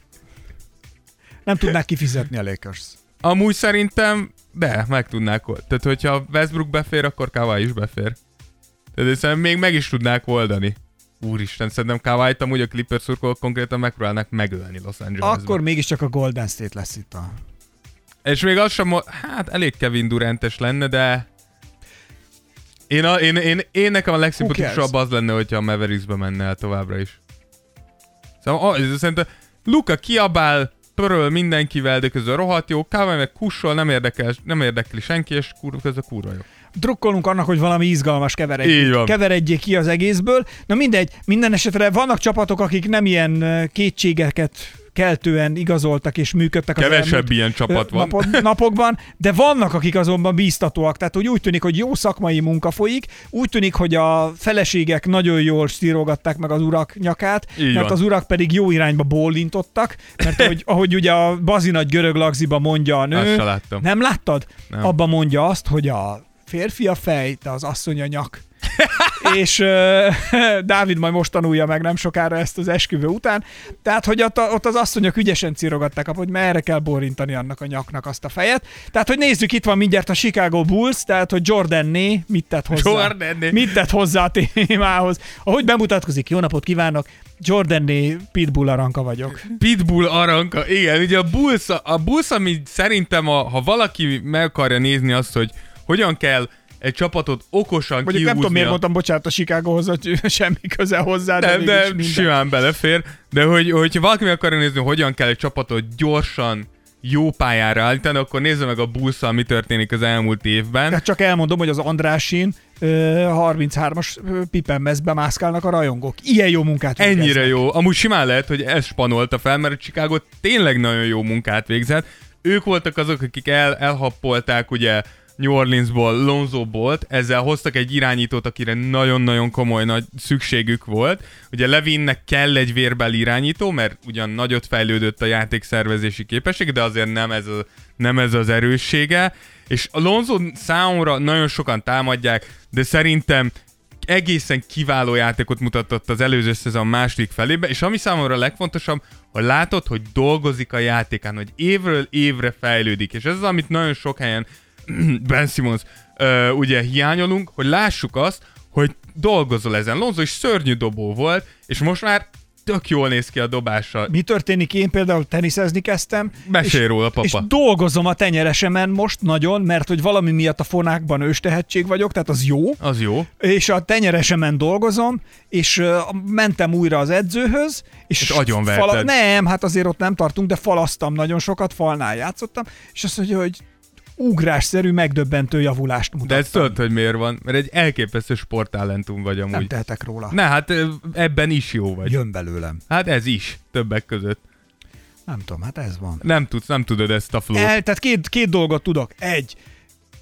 Speaker 2: Nem tudnák kifizetni a Lakers.
Speaker 3: Amúgy szerintem, de, meg tudnák. Tehát, hogyha Westbrook befér, akkor Kawhi is befér. Tehát szerintem még meg is tudnák oldani. Úristen, szerintem Kawhi-t amúgy a Clippers szurkolók konkrétan megpróbálnak megölni Los Angelesben.
Speaker 2: Akkor mégiscsak a Golden State lesz itt a...
Speaker 3: És még az sem, hát elég Kevin Durantes lenne, de én, a, én, én, én nekem a legszimpatikusabb az lenne, hogyha a Mavericksbe menne el továbbra is. Szóval ah, szerintem Luka kiabál, pöröl mindenkivel, de közben rohadt jó, Kawhi meg kussol, nem, érdekel, nem érdekli senki, és kur, közben kurva jó.
Speaker 2: Drukkolunk annak, hogy valami izgalmas keveredjék, keveredjék ki az egészből. Na mindegy, minden esetre vannak csapatok, akik nem ilyen kétségeket keltően igazoltak és működtek
Speaker 3: Kevesebb
Speaker 2: elmúlt,
Speaker 3: ilyen csapat van.
Speaker 2: Napod, napokban, de vannak, akik azonban bíztatóak. Tehát hogy úgy tűnik, hogy jó szakmai munka folyik, úgy tűnik, hogy a feleségek nagyon jól stírogatták meg az urak nyakát,
Speaker 3: Így
Speaker 2: mert
Speaker 3: van.
Speaker 2: az urak pedig jó irányba bólintottak, mert ahogy, ahogy ugye a bazinagy görög lagziba mondja a nő, nem láttad?
Speaker 3: Nem.
Speaker 2: Abban mondja azt, hogy a férfi a fej, de az asszony a nyak. és uh, Dávid majd most tanulja meg nem sokára ezt az esküvő után. Tehát, hogy ott, ott az asszonyok ügyesen cirogatták, hogy merre kell borintani annak a nyaknak azt a fejet. Tehát, hogy nézzük, itt van mindjárt a Chicago Bulls, tehát, hogy Jordanné mit tett hozzá.
Speaker 3: Jordanné.
Speaker 2: Mit tett hozzá a témához. Ahogy bemutatkozik, jó napot kívánok, Jordanné Pitbull aranka vagyok.
Speaker 3: Pitbull aranka, igen, ugye a Bulls, a Bulls, ami szerintem, a, ha valaki meg akarja nézni azt, hogy hogyan kell egy csapatot okosan
Speaker 2: Mondjuk
Speaker 3: kihúzni
Speaker 2: nem tudom, miért mondtam, bocsánat, a Chicagohoz, hogy semmi köze hozzá, de,
Speaker 3: Nem, de
Speaker 2: minden.
Speaker 3: simán belefér. De hogy, hogyha valaki meg akarja nézni, hogyan kell egy csapatot gyorsan jó pályára állítani, akkor nézze meg a bulls mi történik az elmúlt évben.
Speaker 2: Tehát csak elmondom, hogy az Andrásin ö, 33-as ö, pipenmezbe mászkálnak a rajongók. Ilyen jó munkát
Speaker 3: Ennyire
Speaker 2: végeznek.
Speaker 3: jó. Amúgy simán lehet, hogy ez spanolta fel, mert a Chicago tényleg nagyon jó munkát végzett. Ők voltak azok, akik el, elhappolták ugye New Orleansból Lonzo Bolt, ezzel hoztak egy irányítót, akire nagyon-nagyon komoly nagy szükségük volt. Ugye Levinnek kell egy vérbeli irányító, mert ugyan nagyot fejlődött a játékszervezési képesség, de azért nem ez, a, nem ez az erőssége. És a Lonzo számomra nagyon sokan támadják, de szerintem egészen kiváló játékot mutatott az előző szezon második felébe, és ami számomra a legfontosabb, hogy látod, hogy dolgozik a játékán, hogy évről évre fejlődik, és ez az, amit nagyon sok helyen Ben Simmons ö, ugye hiányolunk, hogy lássuk azt, hogy dolgozol ezen. Lonzo is szörnyű dobó volt, és most már tök jól néz ki a dobással.
Speaker 2: Mi történik? Én például teniszezni kezdtem.
Speaker 3: Mesélj
Speaker 2: és,
Speaker 3: róla, papa.
Speaker 2: És dolgozom a tenyeresemen most nagyon, mert hogy valami miatt a fonákban őstehetség vagyok, tehát az jó.
Speaker 3: Az jó.
Speaker 2: És a tenyeresemen dolgozom, és uh, mentem újra az edzőhöz. És,
Speaker 3: És agyonverted.
Speaker 2: Nem, hát azért ott nem tartunk, de falasztam nagyon sokat, falnál játszottam, és azt mondja, hogy ugrásszerű, megdöbbentő javulást mutattam.
Speaker 3: De ez tudod, hogy miért van? Mert egy elképesztő sporttalentum vagy amúgy.
Speaker 2: Nem tehetek róla.
Speaker 3: Ne, hát ebben is jó vagy.
Speaker 2: Jön belőlem.
Speaker 3: Hát ez is, többek között.
Speaker 2: Nem tudom, hát ez van.
Speaker 3: Nem tudsz, nem tudod ezt a flót.
Speaker 2: El, tehát két, két dolgot tudok. Egy,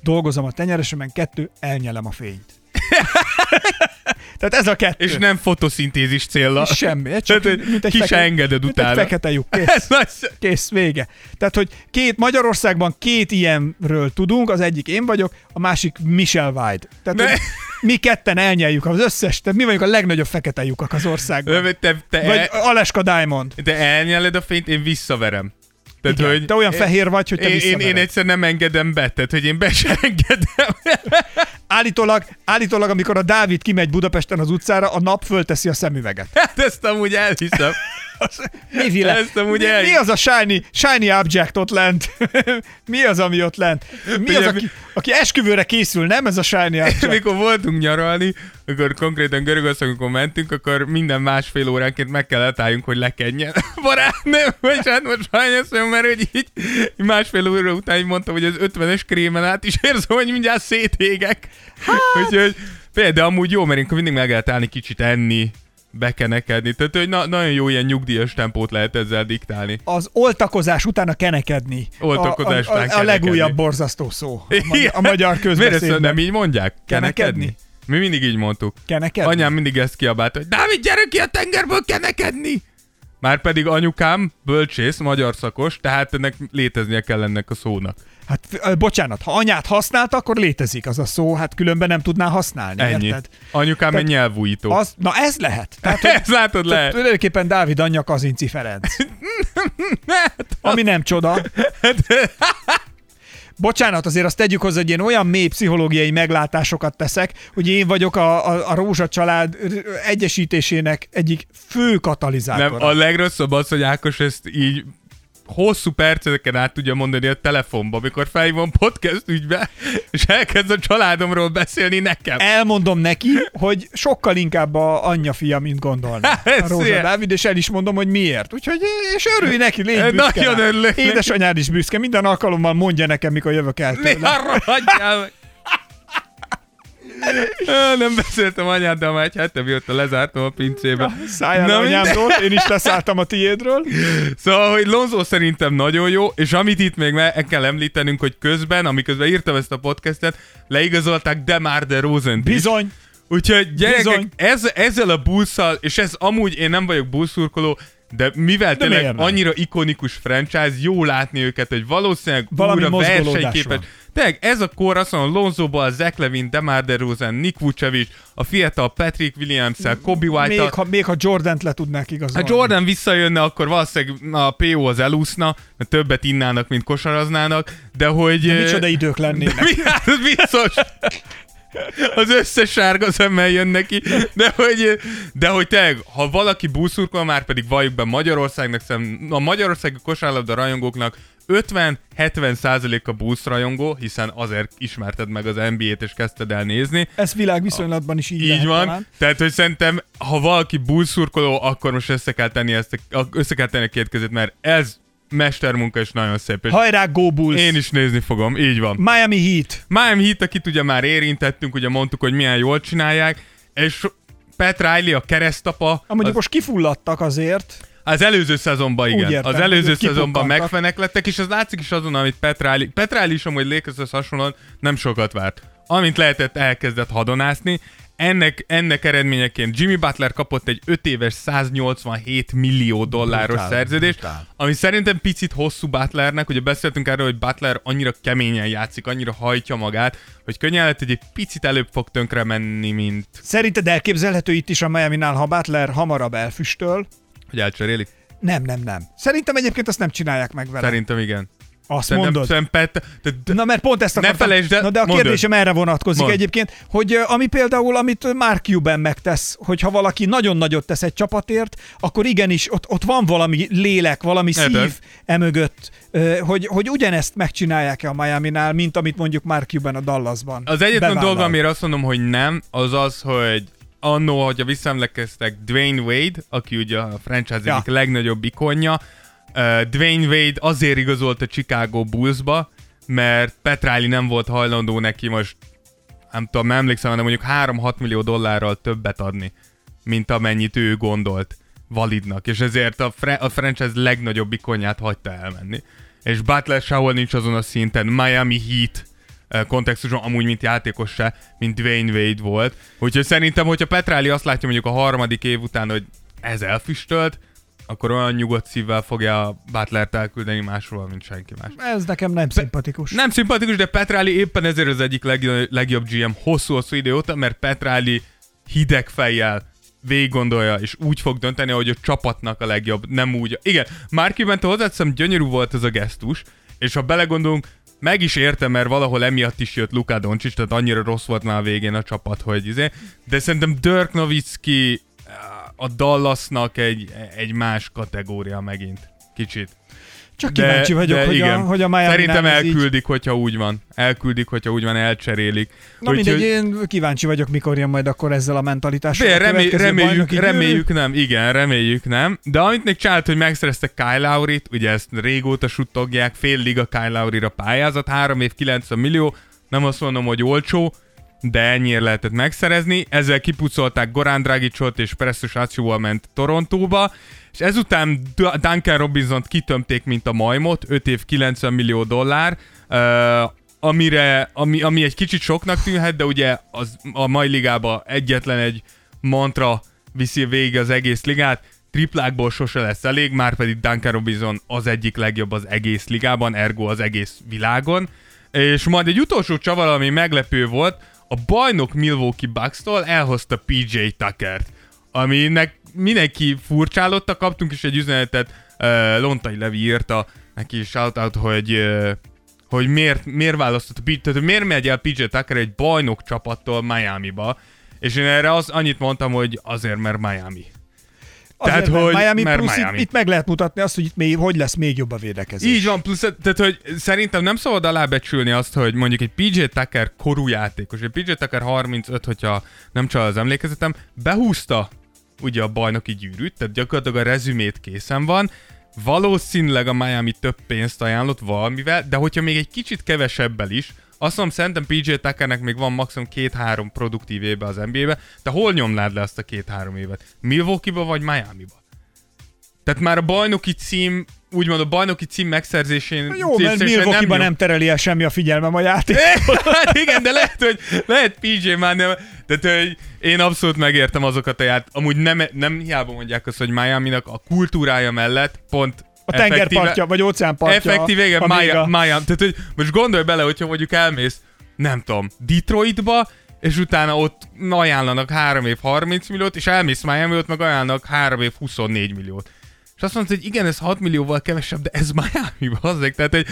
Speaker 2: dolgozom a tenyeresemen, kettő, elnyelem a fényt. tehát ez a kettő.
Speaker 3: És nem fotoszintézis célra.
Speaker 2: Semmi. Csak,
Speaker 3: Tehát,
Speaker 2: mint egy
Speaker 3: ki
Speaker 2: feke-
Speaker 3: engeded
Speaker 2: mint
Speaker 3: utána.
Speaker 2: Egy fekete lyuk.
Speaker 3: Ez
Speaker 2: Kész.
Speaker 3: nagy...
Speaker 2: Kész, vége. Tehát, hogy két, Magyarországban két ilyenről tudunk, az egyik én vagyok, a másik Michel White. Tehát,
Speaker 3: Ne.
Speaker 2: hogy mi ketten elnyeljük az összes, tehát mi vagyunk a legnagyobb fekete lyukak az országban.
Speaker 3: Te, te, te,
Speaker 2: Vagy
Speaker 3: el,
Speaker 2: Aleska Diamond.
Speaker 3: te elnyeled a fényt, én visszaverem. Tehát,
Speaker 2: Igen,
Speaker 3: hogy
Speaker 2: te olyan fehér vagy, hogy te
Speaker 3: én, én, én egyszer nem engedem be, tehát hogy én be sem engedem.
Speaker 2: Állítólag, állítólag, amikor a Dávid kimegy Budapesten az utcára, a nap fölteszi a szemüveget.
Speaker 3: Hát ezt amúgy elhiszem.
Speaker 2: Mi, vile?
Speaker 3: Ezt amúgy
Speaker 2: mi,
Speaker 3: el-
Speaker 2: mi az a shiny, shiny object ott lent? mi az, ami ott lent? Mi az,
Speaker 3: Ugye,
Speaker 2: aki, aki esküvőre készül, nem ez a shiny object?
Speaker 3: Mikor voltunk nyaralni, akkor konkrétan Görögországon mentünk, akkor minden másfél óránként meg kellett álljunk, hogy lekenjen. Barátnőm, vagy hát most sajnos, mert hogy így másfél óra után így mondtam, hogy az 50-es krémen át is érzem, hogy mindjárt szétégek. Hát... Úgyhogy például, de amúgy jó, mert mindig meg lehet állni kicsit enni, bekenekedni. Tehát, hogy na- nagyon jó ilyen nyugdíjas tempót lehet ezzel diktálni.
Speaker 2: Az oltakozás után a kenekedni.
Speaker 3: Oltakozás
Speaker 2: a, a, a, a legújabb
Speaker 3: kenekedni.
Speaker 2: borzasztó szó. A, magyar, a magyar
Speaker 3: Miért ezt
Speaker 2: közbeszédben.
Speaker 3: nem így mondják?
Speaker 2: Kenekedni?
Speaker 3: Kenekedni? Mi mindig így mondtuk.
Speaker 2: Kenekedni?
Speaker 3: Anyám mindig ezt kiabált, hogy Dávid, gyere ki a tengerből kenekedni! Már pedig anyukám bölcsész, magyar szakos, tehát ennek léteznie kell ennek a szónak.
Speaker 2: Hát bocsánat, ha anyát használta, akkor létezik az a szó, hát különben nem tudná használni.
Speaker 3: Ennyi.
Speaker 2: Érted?
Speaker 3: Anyukám
Speaker 2: Tehát
Speaker 3: egy nyelvújító.
Speaker 2: Az, na ez lehet. Tehát, hogy-
Speaker 3: Ezt látod
Speaker 2: tehát
Speaker 3: le?
Speaker 2: Tulajdonképpen Dávid anyja Kazinci Ferenc. Ami nem csoda. Bocsánat, azért azt tegyük hozzá, hogy én olyan mély pszichológiai meglátásokat teszek, hogy én vagyok a, a, a Rózsa család egyesítésének egyik fő
Speaker 3: Nem,
Speaker 2: katalizátora.
Speaker 3: a legrosszabb az, hogy Ákos ezt így hosszú perceken át tudja mondani a telefonba, amikor felhívom podcast ügybe, és elkezd a családomról beszélni nekem.
Speaker 2: Elmondom neki, hogy sokkal inkább a anyja fia, mint gondolná.
Speaker 3: Ez
Speaker 2: A Rózsa. Dávid, és el is mondom, hogy miért. Úgyhogy, és örülj neki, légy büszke
Speaker 3: Nagyon örülök.
Speaker 2: Édesanyád is büszke, minden alkalommal mondja nekem, mikor jövök el tőle.
Speaker 3: Arra! Á, Nem beszéltem anyáddal már egy hete, mióta lezártam a pincébe. Mindegy.
Speaker 2: anyámtól, én is leszálltam a tiédről.
Speaker 3: Szóval, hogy Lonzo szerintem nagyon jó, és amit itt még meg kell említenünk, hogy közben, amiközben írtam ezt a podcastet, leigazolták Demar de Rosen.
Speaker 2: Bizony.
Speaker 3: Úgyhogy gyerekek,
Speaker 2: Bizony.
Speaker 3: ez, ezzel a busszal, és ez amúgy én nem vagyok buszurkoló, de mivel
Speaker 2: De
Speaker 3: tényleg annyira ikonikus franchise, jó látni őket, hogy valószínűleg
Speaker 2: Valami
Speaker 3: újra versenyképes.
Speaker 2: van.
Speaker 3: Tényleg ez a kor azt mondom, Lonzoból, Zach Levin, Demar DeRozan, Nick Vucevic, a fiatal Patrick williams Kobe white
Speaker 2: Még ha, még ha Jordant le tudnák
Speaker 3: ha
Speaker 2: igazolni.
Speaker 3: Jordan visszajönne, akkor valószínűleg a PO az elúszna, mert többet innának, mint kosaraznának, de hogy...
Speaker 2: De micsoda idők lennének.
Speaker 3: mi, hát biztos. Az összes sárga szemmel jön neki, de hogy, de hogy tényleg, ha valaki buszurkol, már pedig valljuk be Magyarországnak, szem, a Magyarországi kosárlabda rajongóknak 50-70 százalék a buszrajongó, hiszen azért ismerted meg az NBA-t és kezdted el nézni.
Speaker 2: Ez világviszonylatban is így,
Speaker 3: Így
Speaker 2: lehet
Speaker 3: van.
Speaker 2: talán.
Speaker 3: Tehát, hogy szerintem, ha valaki buszurkoló, akkor most össze kell tenni, ezt össze kell tenni a két között, mert ez mestermunka és nagyon szép. És
Speaker 2: Hajrá, Go Bulls!
Speaker 3: én is nézni fogom, így van.
Speaker 2: Miami Heat.
Speaker 3: Miami Heat, akit ugye már érintettünk, ugye mondtuk, hogy milyen jól csinálják, és Pat Riley, a keresztapa,
Speaker 2: Amúgy
Speaker 3: az,
Speaker 2: most kifulladtak azért.
Speaker 3: Az előző szezonban, igen.
Speaker 2: Úgy értem,
Speaker 3: az előző szezonban
Speaker 2: kipukkantak.
Speaker 3: megfenek lettek, és az látszik is azon, amit Pat Riley is amúgy Lakershez hasonlóan nem sokat várt. Amint lehetett, elkezdett hadonászni. ennek, ennek eredményeként Jimmy Butler kapott egy 5 éves 187 millió dolláros
Speaker 2: Brutál,
Speaker 3: szerződést,
Speaker 2: brutál.
Speaker 3: ami szerintem picit hosszú Butlernek, ugye beszéltünk erről, hogy Butler annyira keményen játszik, annyira hajtja magát, hogy könnyen lehet, hogy egy picit előbb fog tönkre menni, mint
Speaker 2: Szerinted elképzelhető itt is a Miami-nál, ha Butler hamarabb elfüstöl?
Speaker 3: Hogy elcserélik?
Speaker 2: Nem, nem, nem. Szerintem egyébként azt nem csinálják meg vele.
Speaker 3: Szerintem igen.
Speaker 2: Azt
Speaker 3: Szerintem,
Speaker 2: mondod?
Speaker 3: szerintem de, de,
Speaker 2: Na mert pont ezt
Speaker 3: Ne
Speaker 2: akartam.
Speaker 3: felejtsd el-
Speaker 2: Na de a
Speaker 3: mondod.
Speaker 2: kérdésem erre vonatkozik
Speaker 3: Mondd.
Speaker 2: egyébként, hogy ami például, amit Mark Cuban megtesz, hogyha valaki nagyon nagyot tesz egy csapatért, akkor igenis ott, ott van valami lélek, valami
Speaker 3: Ebben.
Speaker 2: szív emögött, hogy, hogy ugyanezt megcsinálják-e a Miami-nál, mint amit mondjuk Mark Cuban a Dallasban.
Speaker 3: Az egyetlen
Speaker 2: bevállal.
Speaker 3: dolog, amire azt mondom, hogy nem, az az, hogy annó, hogyha visszaemlékeztek, Dwayne Wade, aki ugye a franchise
Speaker 2: Ja.
Speaker 3: egyik legnagyobb ikonja, uh, Dwayne Wade azért igazolt a Chicago Bullsba, mert Petrali nem volt hajlandó neki most, nem tudom, nem emlékszem, hanem mondjuk 3-6 millió dollárral többet adni, mint amennyit ő gondolt validnak, és ezért a, fre- a franchise legnagyobb ikonját hagyta elmenni. És Butler sehol nincs azon a szinten, Miami Heat kontextusban amúgy, mint játékos se, mint Dwayne Wade volt. Úgyhogy szerintem, hogyha Petrali azt látja mondjuk a harmadik év után, hogy ez elfüstölt, akkor olyan nyugodt szívvel fogja a Butlert elküldeni máshol, mint senki más.
Speaker 2: Ez nekem nem szimpatikus.
Speaker 3: Nem szimpatikus, de Petrali éppen ezért az egyik leg, legjobb GM hosszú-hosszú idő óta, mert Petrali hideg fejjel végig gondolja, és úgy fog dönteni, hogy a csapatnak a legjobb, nem úgy. Igen, Márkiben te hozzáteszem, gyönyörű volt ez a gesztus, és ha belegondolunk, meg is értem, mert valahol emiatt is jött Luka Doncic, tehát annyira rossz volt már a végén a csapat, hogy izé. De szerintem Dirk Nowitzki a Dallasnak egy, egy más kategória megint. Kicsit.
Speaker 2: Csak kíváncsi vagyok, hogy, a, hogy a Miami
Speaker 3: Szerintem
Speaker 2: ez így...
Speaker 3: elküldik, hogyha úgy van. Elküldik, hogyha úgy van, elcserélik.
Speaker 2: Na mindegy, én kíváncsi vagyok, mikor jön majd akkor ezzel a mentalitással. A
Speaker 3: remé- reméljük, reméljük nem, igen, reméljük nem. De amit még csinált, hogy megszereztek Kyle Lowry-t, ugye ezt régóta suttogják, fél liga Kyle Lowry-ra pályázat, 3 év 90 millió, nem azt mondom, hogy olcsó, de ennyire lehetett megszerezni. Ezzel kipucolták Goran Dragicot és Pressus Aciuval ment Torontóba, és ezután Duncan Robinson-t kitömték, mint a majmot, 5 év 90 millió dollár, amire, ami, ami egy kicsit soknak tűnhet, de ugye az, a mai ligában egyetlen egy mantra viszi végig az egész ligát, triplákból sose lesz elég, már pedig Duncan Robinson az egyik legjobb az egész ligában, ergo az egész világon. És majd egy utolsó csavar, ami meglepő volt, a bajnok Milwaukee Bucks-tól elhozta PJ Tuckert, aminek mindenki furcsálotta, kaptunk is egy üzenetet, uh, Lontai Levi írta neki shoutout, hogy uh, hogy miért, miért választott, tehát miért megy el PJ Tucker egy bajnok csapattól Miami-ba, és én erre az, annyit mondtam, hogy azért, mert Miami.
Speaker 2: Azért,
Speaker 3: Tehát,
Speaker 2: mert
Speaker 3: hogy-
Speaker 2: Miami
Speaker 3: mert
Speaker 2: plusz
Speaker 3: Miami.
Speaker 2: Itt, itt, meg lehet mutatni azt, hogy itt még, hogy lesz még jobb a védekezés.
Speaker 3: Így van, plusz, tehát hogy szerintem nem szabad alábecsülni azt, hogy mondjuk egy PJ Tucker korú játékos, egy PJ Tucker 35, hogyha nem csal az emlékezetem, behúzta ugye a bajnoki gyűrűt, tehát gyakorlatilag a rezümét készen van, valószínűleg a Miami több pénzt ajánlott valamivel, de hogyha még egy kicsit kevesebbel is, azt mondom, szerintem PJ Tuckernek még van maximum két-három produktív éve az NBA-be, de hol nyomnád le azt a két-három évet? Milwaukee-ba vagy Miami-ba? Tehát már a bajnoki cím, úgymond a bajnoki cím megszerzésén...
Speaker 2: Jó, mert Milwaukee-ban
Speaker 3: nyom-
Speaker 2: nem tereli el semmi a figyelmem a játék.
Speaker 3: hát igen, de lehet, hogy lehet PJ már nem, de hogy én abszolút megértem azokat a ját. Amúgy nem, nem hiába mondják azt, hogy Miami-nak a kultúrája mellett pont
Speaker 2: A tengerpartja, vagy óceánpartja.
Speaker 3: Effektív, igen. Miami. Tehát, hogy most gondolj bele, hogyha mondjuk elmész, nem tudom, Detroitba, és utána ott ajánlanak 3 év 30 milliót, és elmész Miami, ott meg ajánlanak 3 év 24 milliót. És azt mondod, hogy igen, ez 6 millióval kevesebb, de ez Miami, bazzeg. Tehát, hogy,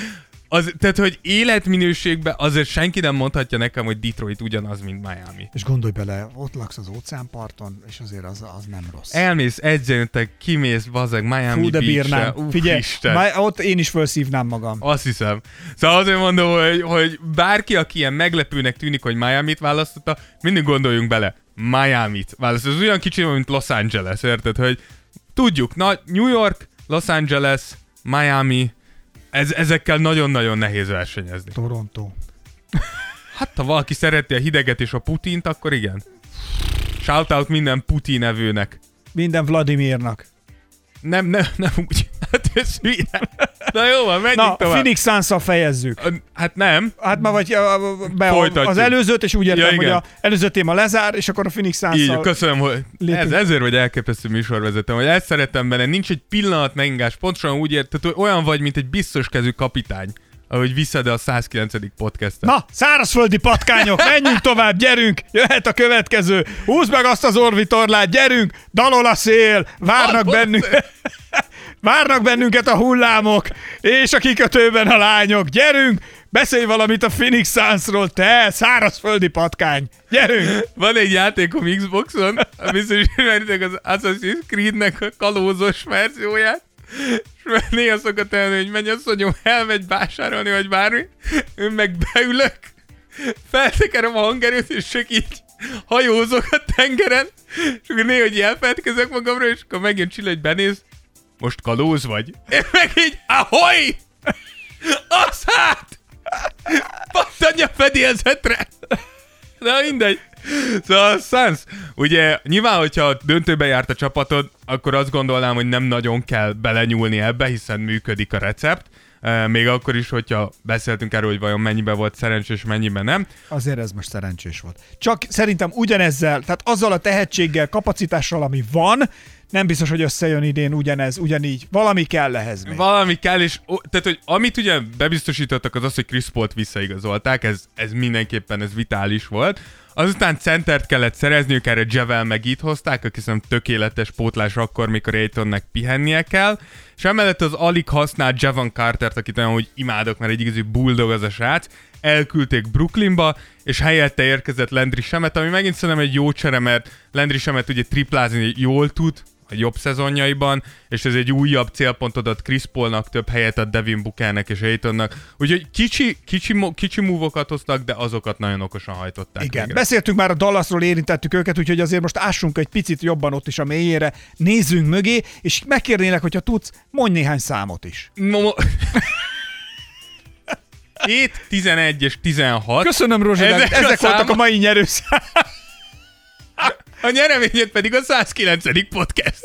Speaker 3: az, tehát, hogy életminőségben azért senki nem mondhatja nekem, hogy Detroit ugyanaz, mint Miami.
Speaker 2: És gondolj bele, ott laksz az óceánparton, és azért az, az nem rossz.
Speaker 3: Elmész edzőntek, kimész, bazeg, Miami
Speaker 2: Fú, de bírnám.
Speaker 3: Uff,
Speaker 2: Figyelj,
Speaker 3: Isten.
Speaker 2: már ott én is felszívnám magam.
Speaker 3: Azt hiszem. Szóval azért mondom, hogy, hogy bárki, aki ilyen meglepőnek tűnik, hogy Miami-t választotta, mindig gondoljunk bele. Miami-t választ. Ez olyan kicsi, mint Los Angeles, érted? Hogy tudjuk, na, New York, Los Angeles, Miami, ez, ezekkel nagyon-nagyon nehéz versenyezni.
Speaker 2: Toronto.
Speaker 3: Hát, ha valaki szereti a hideget és a Putint, akkor igen. Shoutout minden Putin nevőnek.
Speaker 2: Minden Vladimirnak.
Speaker 3: Nem, nem, nem úgy. Ez hülye. Na jó van, menjünk
Speaker 2: Na,
Speaker 3: tovább.
Speaker 2: Phoenix suns fejezzük.
Speaker 3: Hát nem.
Speaker 2: Hát már vagy be
Speaker 3: Folytatjuk.
Speaker 2: az előzőt, és úgy értem,
Speaker 3: Ja,
Speaker 2: hogy
Speaker 3: igen.
Speaker 2: a előző téma lezár, és akkor a Phoenix suns
Speaker 3: Így, köszönöm, hogy
Speaker 2: lépünk.
Speaker 3: ez, ezért vagy elképesztő műsorvezető, hogy ezt szeretem benne, nincs egy pillanat megingás, pontosan úgy érted, hogy olyan vagy, mint egy biztos kezű kapitány, ahogy viszed a 109. podcastet.
Speaker 2: Na, szárazföldi patkányok, menjünk tovább, gyerünk, jöhet a következő. Húzd meg azt az orvitorlát, gyerünk, dalol a szél, várnak bennünk. Várnak bennünket a hullámok, és a kikötőben a lányok. Gyerünk, beszélj valamit a Phoenix Sunsról, te szárazföldi patkány. Gyerünk!
Speaker 3: Van egy játékom Xboxon, biztos ismeritek az Assassin's Creed-nek a kalózos verzióját, és néha szokott elni, hogy menj asszonyom, elmegy vásárolni, vagy bármi, én meg beülök, feltekerem a hangerőt, és csak így hajózok a tengeren, és akkor néha hogy elfeledkezek magamról, és akkor megjön Csilla, hogy benéz, most kalóz vagy? Én meg így, ahoy! Az hát! Pattanj a fedélzetre! Na mindegy. Szóval Suns, ugye nyilván, hogyha döntőbe járt a csapatod, akkor azt gondolnám, hogy nem nagyon kell belenyúlni ebbe, hiszen működik a recept. Még akkor is, hogyha beszéltünk erről, hogy vajon mennyiben volt szerencsés, mennyiben nem.
Speaker 2: Azért ez most szerencsés volt. Csak szerintem ugyanezzel, tehát azzal a tehetséggel, kapacitással, ami van, nem biztos, hogy összejön idén ugyanez, ugyanígy. Valami kell ehhez még.
Speaker 3: Valami kell, és ó, tehát, hogy amit ugye bebiztosítottak, az az, hogy Chris Paul-t visszaigazolták, ez, ez mindenképpen ez vitális volt. Azután centert kellett szerezniük, erre Javel meg itt hozták, aki szerintem tökéletes pótlás akkor, mikor Aitonnek pihennie kell. És emellett az alig használt Javon Cartert, akit olyan, hogy imádok, mert egy igazi bulldog az a srác, elküldték Brooklynba, és helyette érkezett Landry Semet, ami megint szerintem egy jó csere, mert Landry Semet ugye triplázni jól tud, jobb szezonjaiban, és ez egy újabb célpontot ad Chris Paulnak, több helyet ad Devin Bookernek és Aitonnak. Úgyhogy kicsi, kicsi, kicsi múvokat hoztak, de azokat nagyon okosan hajtották
Speaker 2: Igen,
Speaker 3: végre.
Speaker 2: beszéltünk már a Dallasról, érintettük őket, úgyhogy azért most ássunk egy picit jobban ott is a mélyére, nézzünk mögé, és megkérnélek, hogyha tudsz, mondj néhány számot is.
Speaker 3: Mo- 7, 11 és 16.
Speaker 2: Köszönöm, Rozsa, ezek,
Speaker 3: Ezek a
Speaker 2: voltak a mai nyerőszám.
Speaker 3: A nyereményed pedig a 109. podcast.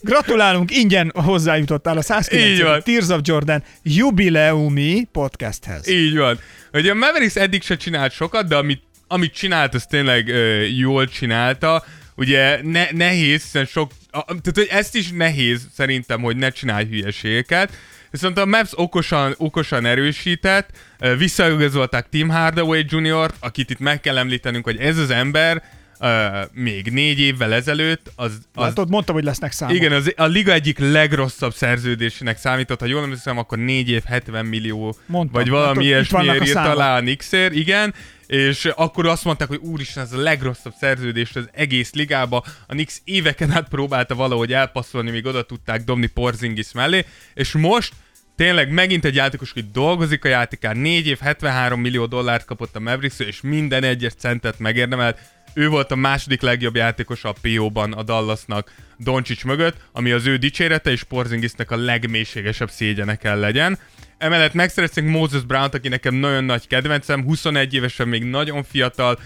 Speaker 2: Gratulálunk, ingyen hozzájutottál a
Speaker 3: Így
Speaker 2: 109.
Speaker 3: van.
Speaker 2: Tears of Jordan jubileumi podcasthez.
Speaker 3: Így van. Ugye a Mavericks eddig se csinált sokat, de amit, amit csinált, az tényleg ö, jól csinálta. Ugye ne, nehéz, hiszen sok, a, tehát hogy ezt is nehéz szerintem, hogy ne csinálj hülyeségeket. Viszont a Mavs okosan, okosan erősített, visszaigazolták Tim Hardaway Jr., akit itt meg kell említenünk, hogy ez az ember ö, még négy évvel ezelőtt, az, az
Speaker 2: Látod, mondtam, hogy lesznek számok.
Speaker 3: igen, az, a liga egyik legrosszabb szerződésének számított, ha jól emlékszem, akkor 4 év 70 millió,
Speaker 2: Mondtam,
Speaker 3: vagy valami ilyesmiért írta alá a Nixer, igen, és akkor azt mondták, hogy úristen, ez a legrosszabb szerződés az egész ligába. A Nix éveken át próbálta valahogy elpasszolni, míg oda tudták dobni Porzingis mellé, és most tényleg megint egy játékos, aki dolgozik a játékán, 4 év 73 millió dollárt kapott a mavericks és minden egyes centet megérdemelt. Ő volt a második legjobb játékos a PO-ban a Dallasnak Doncsics mögött, ami az ő dicsérete, és Porzingisnek a legmélységesebb szégyene kell legyen. Emellett megszereztünk Moses Brown-t, aki nekem nagyon nagy kedvencem, 21 évesen még nagyon fiatal,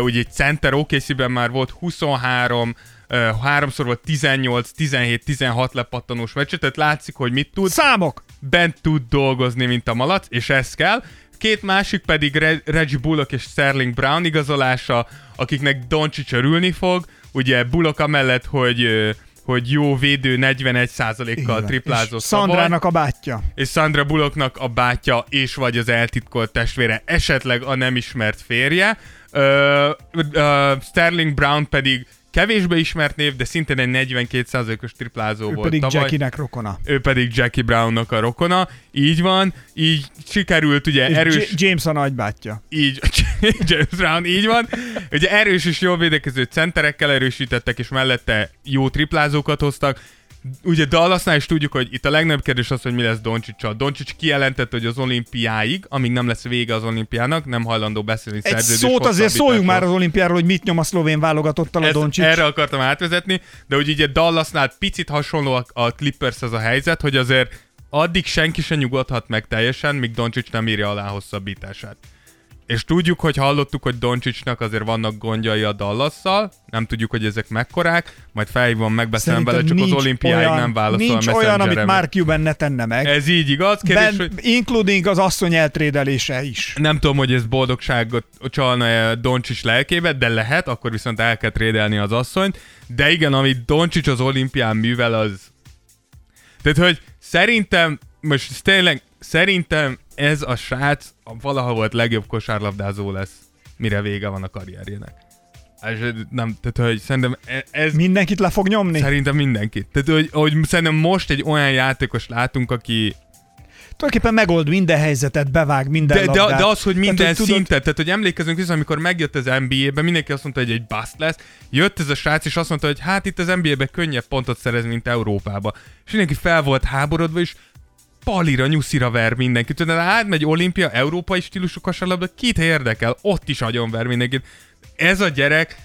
Speaker 3: ugye egy center OKC-ben már volt 23, uh, háromszor volt 18, 17, 16 lepattanós meccset, tehát látszik, hogy mit tud
Speaker 2: Számok!
Speaker 3: bent tud dolgozni, mint a malac, és ez kell. Két másik pedig Re- Reggie Bullock és Sterling Brown igazolása, akiknek Doncic örülni fog. Ugye Bullock amellett, hogy hogy jó védő 41%-kal
Speaker 2: Így
Speaker 3: triplázó
Speaker 2: És
Speaker 3: szabad,
Speaker 2: Szandrának a bátya.
Speaker 3: és Sandra Bullocknak a bátya és vagy az eltitkolt testvére, esetleg a nem ismert férje. Ö, ö, Sterling Brown pedig kevésbé ismert név, de szintén egy 42%-os triplázó
Speaker 2: Ő
Speaker 3: volt
Speaker 2: pedig
Speaker 3: tavaly
Speaker 2: Jackinek rokona.
Speaker 3: ő pedig Jackie Brownnak a rokona. Így van, így sikerült ugye
Speaker 2: És
Speaker 3: erős...
Speaker 2: J- James a nagybátyja.
Speaker 3: így, James Brown, így van. Ugye erős és jól védekező centerekkel erősítettek, és mellette jó triplázókat hoztak. Ugye Dallasnál is tudjuk, hogy itt a legnagyobb kérdés az, hogy mi lesz Doncsicsal. Doncsics kijelentette, hogy az olimpiáig, amíg nem lesz vége az olimpiának, nem hajlandó beszélni
Speaker 2: Egy szót azért szóljunk már az olimpiáról, hogy mit nyom a szlovén válogatottal a Doncsics.
Speaker 3: erre akartam átvezetni, de úgy ugye Dallasnál picit hasonló a, a Clippers az a helyzet, hogy azért addig senki se nyugodhat meg teljesen, míg Doncic nem írja alá hosszabbítását. És tudjuk, hogy hallottuk, hogy Doncsicsnak azért vannak gondjai a Dallasszal, nem tudjuk, hogy ezek mekkorák, majd felhívom, megbeszélem vele, csak az olimpiáig
Speaker 2: olyan,
Speaker 3: nem válaszol
Speaker 2: Nincs olyan, amit. Mark Cuban ne tenne meg.
Speaker 3: Ez így igaz, kérdés,
Speaker 2: ben,
Speaker 3: hogy
Speaker 2: including az asszony eltrédelése is.
Speaker 3: nem tudom, hogy ez boldogságot csalna Doncsics lelkébe, de lehet, akkor viszont el kell trédelni az asszonyt. De igen, amit Doncsics az olimpián művel, az... Tehát, hogy szerintem, most tényleg, szerintem ez a srác a valaha volt legjobb kosárlabdázó lesz, mire vége van a karrierjének. És nem, tehát, hogy szerintem e- ez...
Speaker 2: Mindenkit le fog nyomni?
Speaker 3: Szerintem mindenkit. Tehát, hogy, hogy szerintem most egy olyan játékos látunk, aki
Speaker 2: Tulajdonképpen megold minden helyzetet, bevág minden
Speaker 3: de, de,
Speaker 2: labdát.
Speaker 3: de az, hogy minden
Speaker 2: Tehát, hogy
Speaker 3: szinten, tehát hogy emlékezünk vissza, amikor megjött az NBA-be, mindenki azt mondta, hogy egy bust lesz, jött ez a srác, és azt mondta, hogy hát itt az NBA-be könnyebb pontot szerezni, mint Európába. És mindenki fel volt háborodva, és palira, nyuszira ver mindenkit. Tudod, átmegy olimpia, európai stílusú kosárlabda, kit érdekel, ott is agyon ver mindenkit. Ez a gyerek,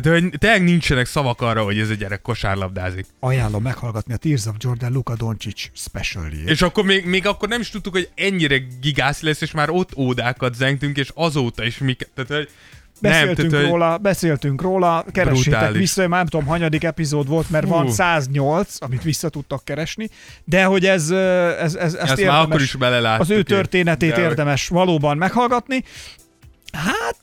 Speaker 3: tehát hogy tényleg nincsenek szavak arra, hogy ez a gyerek kosárlabdázik.
Speaker 2: Ajánlom meghallgatni a Tears of Jordan Luka Doncic special
Speaker 3: És akkor még, még akkor nem is tudtuk, hogy ennyire gigász lesz, és már ott ódákat zengtünk, és azóta is mi... Tehát, hogy
Speaker 2: Beszéltünk
Speaker 3: nem, tehát, hogy
Speaker 2: róla, beszéltünk róla, keressétek
Speaker 3: Brutális.
Speaker 2: vissza, én már nem tudom, hanyadik epizód volt, mert van
Speaker 3: Hú.
Speaker 2: 108, amit vissza tudtak keresni, de hogy ez, ez, ez, ezt
Speaker 3: ezt
Speaker 2: érdemes,
Speaker 3: akkor is
Speaker 2: az ő történetét
Speaker 3: hogy-
Speaker 2: érdemes valóban meghallgatni. Hát...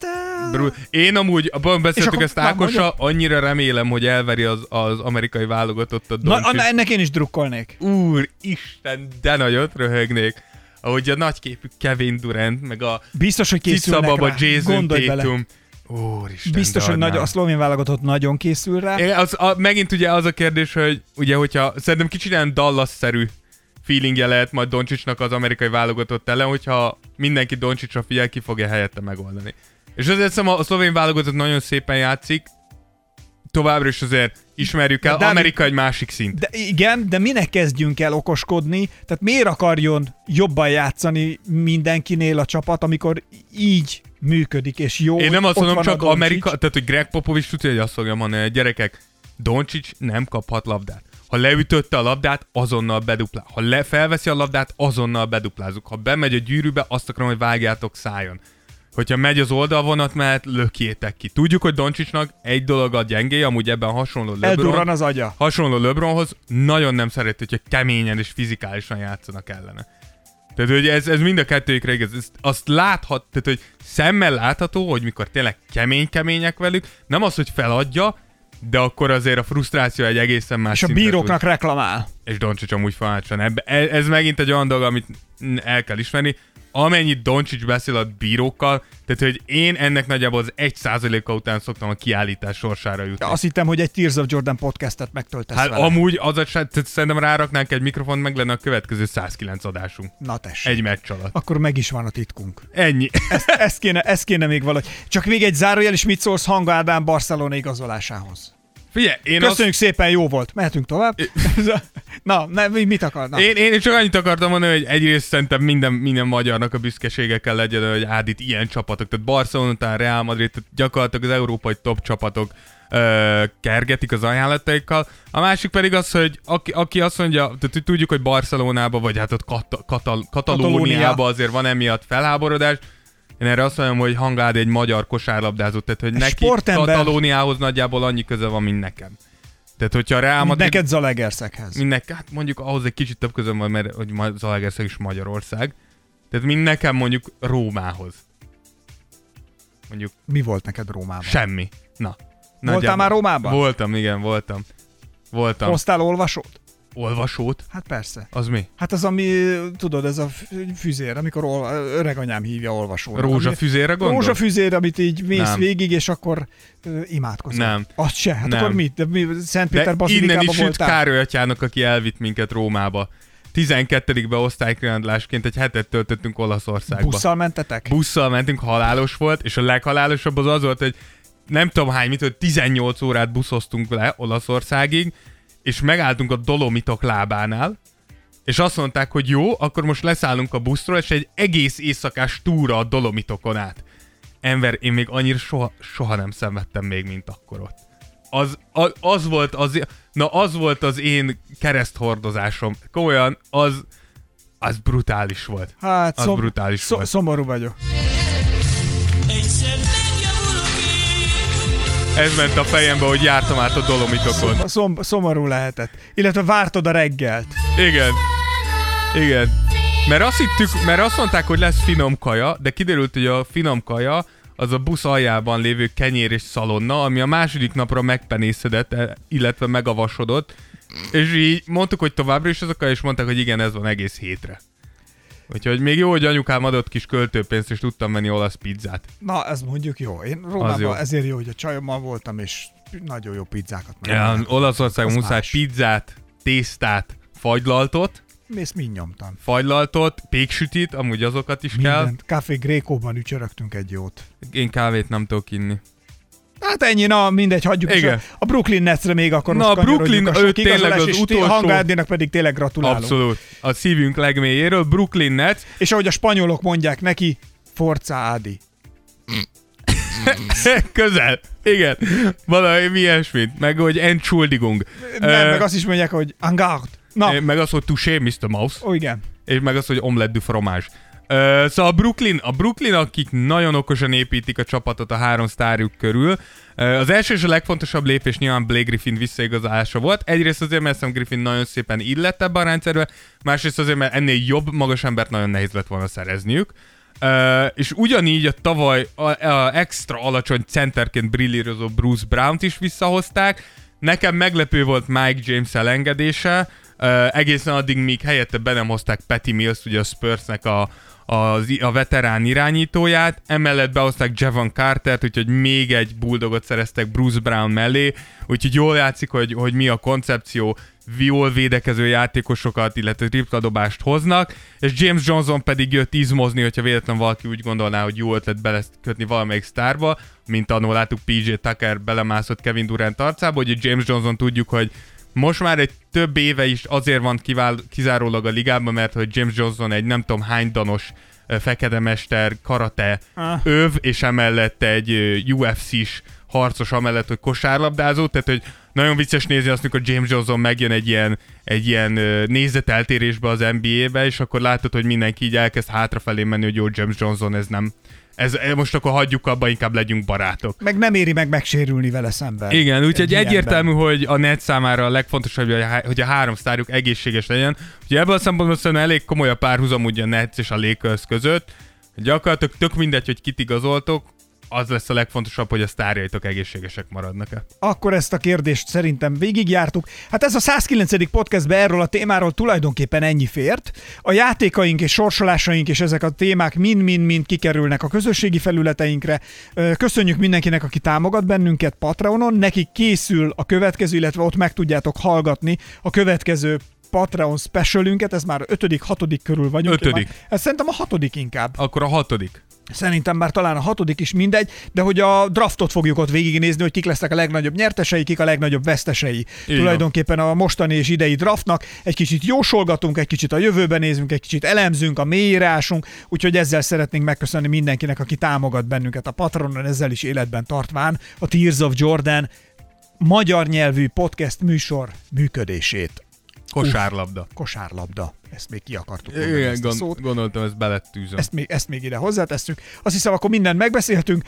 Speaker 3: Bru- Én amúgy, abban beszéltük ezt Ákossal, annyira remélem, hogy elveri az, az amerikai válogatottat
Speaker 2: Na, na, ennek én is drukkolnék.
Speaker 3: Úr, Isten, de nagyot röhögnék. Ahogy a nagyképű Kevin Durant, meg a
Speaker 2: Biztos, hogy
Speaker 3: Cicababa
Speaker 2: rá.
Speaker 3: Jason
Speaker 2: Gondolj bele.
Speaker 3: Úristen,
Speaker 2: Biztos, hogy nagy, a szlovén válogatott nagyon készül rá.
Speaker 3: Igen, az, a, megint ugye az a kérdés, hogy ugye, hogyha szerintem kicsit ilyen Dallas-szerű feelingje lehet majd Doncsicsnak az amerikai válogatott ellen, hogyha mindenki Doncsicsra figyel, ki fogja helyette megoldani. És azért szerintem a szlovén válogatott nagyon szépen játszik, továbbra is azért ismerjük el,
Speaker 2: De
Speaker 3: Amerika egy másik szint.
Speaker 2: De igen, de minek kezdjünk el okoskodni? Tehát miért akarjon jobban játszani mindenkinél a csapat, amikor így működik, és jó,
Speaker 3: Én nem azt mondom, csak. Amerika, tehát hogy Greg Popovich tudja, hogy azt fogja mondani, hogy gyerekek, Doncsics nem kaphat labdát. Ha leütötte a labdát, azonnal beduplál. Ha le felveszi a labdát, azonnal beduplázunk. Ha bemegy a gyűrűbe, azt akarom, hogy vágjátok szájon. Hogyha megy az oldalvonat mellett, lökjétek ki. Tudjuk, hogy Doncsicsnak egy dolog a gyengé, amúgy ebben hasonló LeBron.
Speaker 2: Eldurran az agya.
Speaker 3: hasonló LeBronhoz, nagyon nem szeret, hogyha keményen és fizikálisan játszanak ellene. Tehát, hogy ez, ez mind a kettőjükre igaz. Ezt, azt láthat, tehát, hogy szemmel látható, hogy mikor tényleg kemény-kemények velük, nem az, hogy feladja, de akkor azért a frusztráció egy egészen más
Speaker 2: És a bíróknak
Speaker 3: tud.
Speaker 2: reklamál.
Speaker 3: És Doncsics amúgy fanácsan. Ez, ez megint egy olyan dolog, amit el kell ismerni. Amennyit Doncsics beszél a bírókkal, tehát hogy én ennek nagyjából az egy százaléka után szoktam a kiállítás sorsára jutni.
Speaker 2: Azt hittem, hogy egy Tears of Jordan podcastet megtöltesz
Speaker 3: Hát
Speaker 2: vele.
Speaker 3: amúgy az a, tehát szerintem ráraknánk egy mikrofont, meg lenne a következő 109 adásunk.
Speaker 2: Na tessék.
Speaker 3: Egy meccs alatt.
Speaker 2: Akkor meg is van a titkunk.
Speaker 3: Ennyi.
Speaker 2: Ezt, ezt, kéne, ezt kéne még valahogy. Csak még egy zárójel, és mit szólsz Hang Ádám Barcelona igazolásához?
Speaker 3: Figyelj, én,
Speaker 2: Köszönjük szépen, jó volt. Mehetünk tovább. Na, ne, mi- mit akarnak?
Speaker 3: azt, én, én csak annyit akartam mondani, hogy egyrészt szerintem minden, minden magyarnak a büszkesége kell legyen, hogy ádít ilyen csapatok. Tehát Barcelona után Real Madrid, tehát gyakorlatilag az európai top csapatok ö, kergetik az ajánlataikkal. A másik pedig az, hogy aki, aki azt mondja, tehát tudjuk, hogy Barcelonába, vagy hát ott Kata, Katal, Katalóniába azért van emiatt felháborodás. Én erre azt mondom, hogy Hangád egy magyar kosárlabdázó, tehát hogy neki
Speaker 2: sportember.
Speaker 3: Katalóniához nagyjából annyi köze van, mint nekem. Tehát, hogyha Real
Speaker 2: Mint
Speaker 3: Madrid...
Speaker 2: Neked Zalegerszeghez.
Speaker 3: Mindnek, hát mondjuk ahhoz egy kicsit több közöm van, mert hogy Zalaegerszeg is Magyarország. Tehát mind nekem mondjuk Rómához. Mondjuk
Speaker 2: Mi volt neked Rómában?
Speaker 3: semmi. Na.
Speaker 2: Voltál már Rómában?
Speaker 3: Voltam, igen, voltam. Voltam.
Speaker 2: Hoztál olvasót?
Speaker 3: Olvasót?
Speaker 2: Hát persze.
Speaker 3: Az mi?
Speaker 2: Hát az, ami, tudod, ez a fü- füzér, amikor ol, öreganyám hívja olvasónak.
Speaker 3: Rózsafüzére gondol?
Speaker 2: Rózsafüzér, amit így mész
Speaker 3: Nem.
Speaker 2: végig, és akkor ö, imádkozol.
Speaker 3: Nem.
Speaker 2: Azt se. Hát
Speaker 3: Nem.
Speaker 2: akkor mit? De mi Szentpéter
Speaker 3: De innen is jut? Károly atyának, aki elvitt minket Rómába. 12. be osztálykirántlásként egy hetet töltöttünk Olaszországba.
Speaker 2: Busszal mentetek?
Speaker 3: busszal mentünk, halálos volt, és a leghalálosabb az az volt, hogy nem tudom hány, mit, hogy 18 órát buszoztunk le Olaszországig, és megálltunk a Dolomitok lábánál, és azt mondták, hogy jó, akkor most leszállunk a buszról, és egy egész éjszakás túra a Dolomitokon át. Ember, én még annyira soha, soha nem szenvedtem még, mint akkor ott. Az, az, az volt az, na az volt az én kereszthordozásom. Komolyan, az, az brutális volt.
Speaker 2: Hát
Speaker 3: Az brutális
Speaker 2: szom,
Speaker 3: volt.
Speaker 2: szomorú vagyok.
Speaker 3: Ez ment a fejembe, hogy jártam át a Dolomitokon.
Speaker 2: A szom, szomorú lehetett. Illetve vártod a reggelt.
Speaker 3: Igen. Igen. Mert azt, hittük, mert azt mondták, hogy lesz finom kaja, de kiderült, hogy a finom kaja az a busz aljában lévő kenyér és szalonna, ami a második napra megpenészedett, eh, illetve megavasodott, és így mondtuk, hogy továbbra is azokkal, és mondták, hogy igen, ez van egész hétre. Úgyhogy még jó, hogy anyukám adott kis költőpénzt, és tudtam venni olasz pizzát.
Speaker 2: Na, ez mondjuk jó. Én Rómában
Speaker 3: jó.
Speaker 2: ezért jó, hogy a csajommal voltam, és nagyon jó pizzákat
Speaker 3: Ja,
Speaker 2: megennek.
Speaker 3: Olaszországon
Speaker 2: Az
Speaker 3: muszáj
Speaker 2: más.
Speaker 3: pizzát, tésztát, fagylaltot,
Speaker 2: Mész mind nyomtam.
Speaker 3: fagylaltot, péksütit, amúgy azokat is kell.
Speaker 2: Mindent. Café Grékóban ücsörögtünk egy jót.
Speaker 3: Én kávét nem tudok inni.
Speaker 2: Hát ennyi, na mindegy, hagyjuk
Speaker 3: Igen.
Speaker 2: is. A, a Brooklyn Netsre még akkor
Speaker 3: Na,
Speaker 2: most
Speaker 3: a Brooklyn,
Speaker 2: kanyarodjunk.
Speaker 3: ő tényleg az utolsó-
Speaker 2: Hangárdinak pedig tényleg gratulálunk.
Speaker 3: Abszolút. A szívünk legmélyéről. Brooklyn Nets.
Speaker 2: És ahogy a spanyolok mondják neki, Forza Adi.
Speaker 3: Közel. Igen. Valami mi ilyesmit. Meg hogy Entschuldigung.
Speaker 2: Nem,
Speaker 3: Ö,
Speaker 2: meg azt is mondják, hogy Angard. Na,
Speaker 3: Meg az, hogy touché, Mr. Mouse.
Speaker 2: ó, igen.
Speaker 3: És meg az, hogy omelette du fromage. Ö, szóval a Brooklyn, a Brooklyn, akik nagyon okosan építik a csapatot a három sztárjuk körül. Ö, az első és a legfontosabb lépés nyilván Blake Griffin visszaigazolása volt. Egyrészt azért, mert Sam Griffin nagyon szépen illett ebbe a rendszerbe, másrészt azért, mert ennél jobb magas embert nagyon nehéz lett volna szerezniük. Uh, és ugyanígy a tavaly a, a extra alacsony centerként brillírozó Bruce Brown-t is visszahozták. Nekem meglepő volt Mike James elengedése, uh, egészen addig, míg helyette be nem hozták Patty Mills, ugye a Spursnek a, a, a veterán irányítóját, emellett behozták Javon Cartert, úgyhogy még egy bulldogot szereztek Bruce Brown mellé, úgyhogy jól játszik, hogy, hogy mi a koncepció, jól védekező játékosokat, illetve tripladobást hoznak, és James Johnson pedig jött izmozni, hogyha véletlen valaki úgy gondolná, hogy jó ötlet belekötni valamelyik sztárba, mint annól láttuk PJ Tucker belemászott Kevin Durant arcába, hogy James Johnson tudjuk, hogy most már egy több éve is azért van kivál, kizárólag a ligában, mert hogy James Johnson egy nem tudom hány danos fekete mester, karate
Speaker 2: Ah.
Speaker 3: öv, és emellett egy UFC-s harcos amellett, hogy kosárlabdázó, tehát hogy nagyon vicces nézni azt, amikor James Johnson megjön egy ilyen, egy ilyen nézeteltérésbe az NBA-be, és akkor látod, hogy mindenki így elkezd hátrafelé menni, hogy jó, James Johnson, ez nem, ez, ez most akkor hagyjuk abba, inkább legyünk barátok.
Speaker 2: Meg nem éri meg megsérülni vele szemben.
Speaker 3: Igen, úgyhogy
Speaker 2: Egy
Speaker 3: egyértelmű, hogy a net számára a legfontosabb, hogy a, há- hogy a három sztárjuk egészséges legyen. Ugye ebből a szempontból szerintem elég komoly a párhuzam ugye a Nets és a Lakers között. Gyakorlatilag tök mindegy, hogy kit igazoltok, az lesz a legfontosabb, hogy a sztárjaitok egészségesek maradnak-e.
Speaker 2: Akkor ezt a kérdést szerintem végigjártuk. Hát ez a 109. podcastben erről a témáról tulajdonképpen ennyi fért. A játékaink és sorsolásaink és ezek a témák mind-mind-mind kikerülnek a közösségi felületeinkre. Köszönjük mindenkinek, aki támogat bennünket Patreonon. Nekik készül a következő, illetve ott meg tudjátok hallgatni a következő Patreon specialünket, ez már ötödik, hatodik körül vagyunk.
Speaker 3: Ötödik.
Speaker 2: Ez szerintem a hatodik inkább.
Speaker 3: Akkor a hatodik.
Speaker 2: Szerintem már talán a hatodik is mindegy, de hogy a draftot fogjuk ott végignézni, hogy kik lesznek a legnagyobb nyertesei, kik a legnagyobb vesztesei.
Speaker 3: Így
Speaker 2: Tulajdonképpen a mostani és idei draftnak egy kicsit jósolgatunk, egy kicsit a jövőben nézünk, egy kicsit elemzünk, a mélyírásunk, úgyhogy ezzel szeretnénk megköszönni mindenkinek, aki támogat bennünket a Patronon, ezzel is életben tartván a Tears of Jordan magyar nyelvű podcast műsor működését.
Speaker 3: Kosárlabda.
Speaker 2: Kosárlabda. Ezt még ki akartuk mondani
Speaker 3: Igen,
Speaker 2: ezt
Speaker 3: gond,
Speaker 2: szót.
Speaker 3: gondoltam, ezt belettűzöm.
Speaker 2: Ezt még, ezt még ide hozzátesszük. Azt hiszem, akkor mindent megbeszéltünk.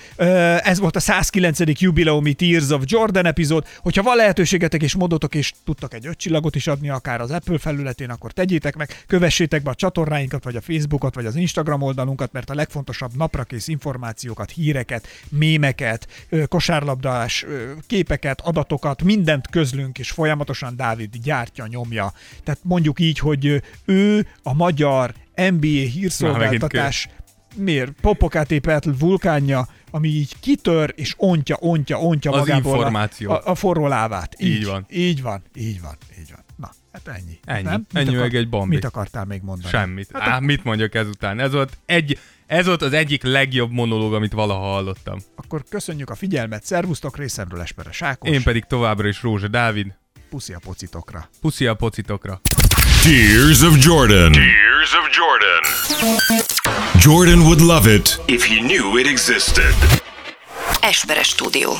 Speaker 2: Ez volt a 109. jubileumi Tears of Jordan epizód. Hogyha van lehetőségetek és modotok, és tudtak egy öt csillagot is adni, akár az Apple felületén, akkor tegyétek meg, kövessétek be a csatornáinkat, vagy a Facebookot, vagy az Instagram oldalunkat, mert a legfontosabb naprakész információkat, híreket, mémeket, kosárlabdás, képeket, adatokat, mindent közlünk, és folyamatosan Dávid gyártja, nyomja. Tehát mondjuk így, hogy ö, ő a magyar NBA hírszolgáltatás miért? Popokát épelt vulkánja, ami így kitör és ontja, ontja, ontja
Speaker 3: Az
Speaker 2: magából
Speaker 3: információ.
Speaker 2: A, a, forró lávát. Így,
Speaker 3: Így van.
Speaker 2: Így van, így van, így van. Na, hát ennyi.
Speaker 3: Ennyi.
Speaker 2: Nem?
Speaker 3: Ennyi
Speaker 2: Mit
Speaker 3: meg egy bambi.
Speaker 2: Mit akartál még mondani?
Speaker 3: Semmit.
Speaker 2: Hát
Speaker 3: Á, mit mondjak ezután? Ez volt, egy, ez volt az egyik legjobb monológ, amit valaha hallottam.
Speaker 2: Akkor köszönjük a figyelmet, szervusztok részemről Esperes Ákos.
Speaker 3: Én pedig továbbra is Rózsa Dávid.
Speaker 2: Puszi a pocitokra.
Speaker 3: Puszi a pocitokra.
Speaker 4: Tears of Jordan. Tears of Jordan. Jordan would love it if he knew it existed.
Speaker 5: Esperes stúdió.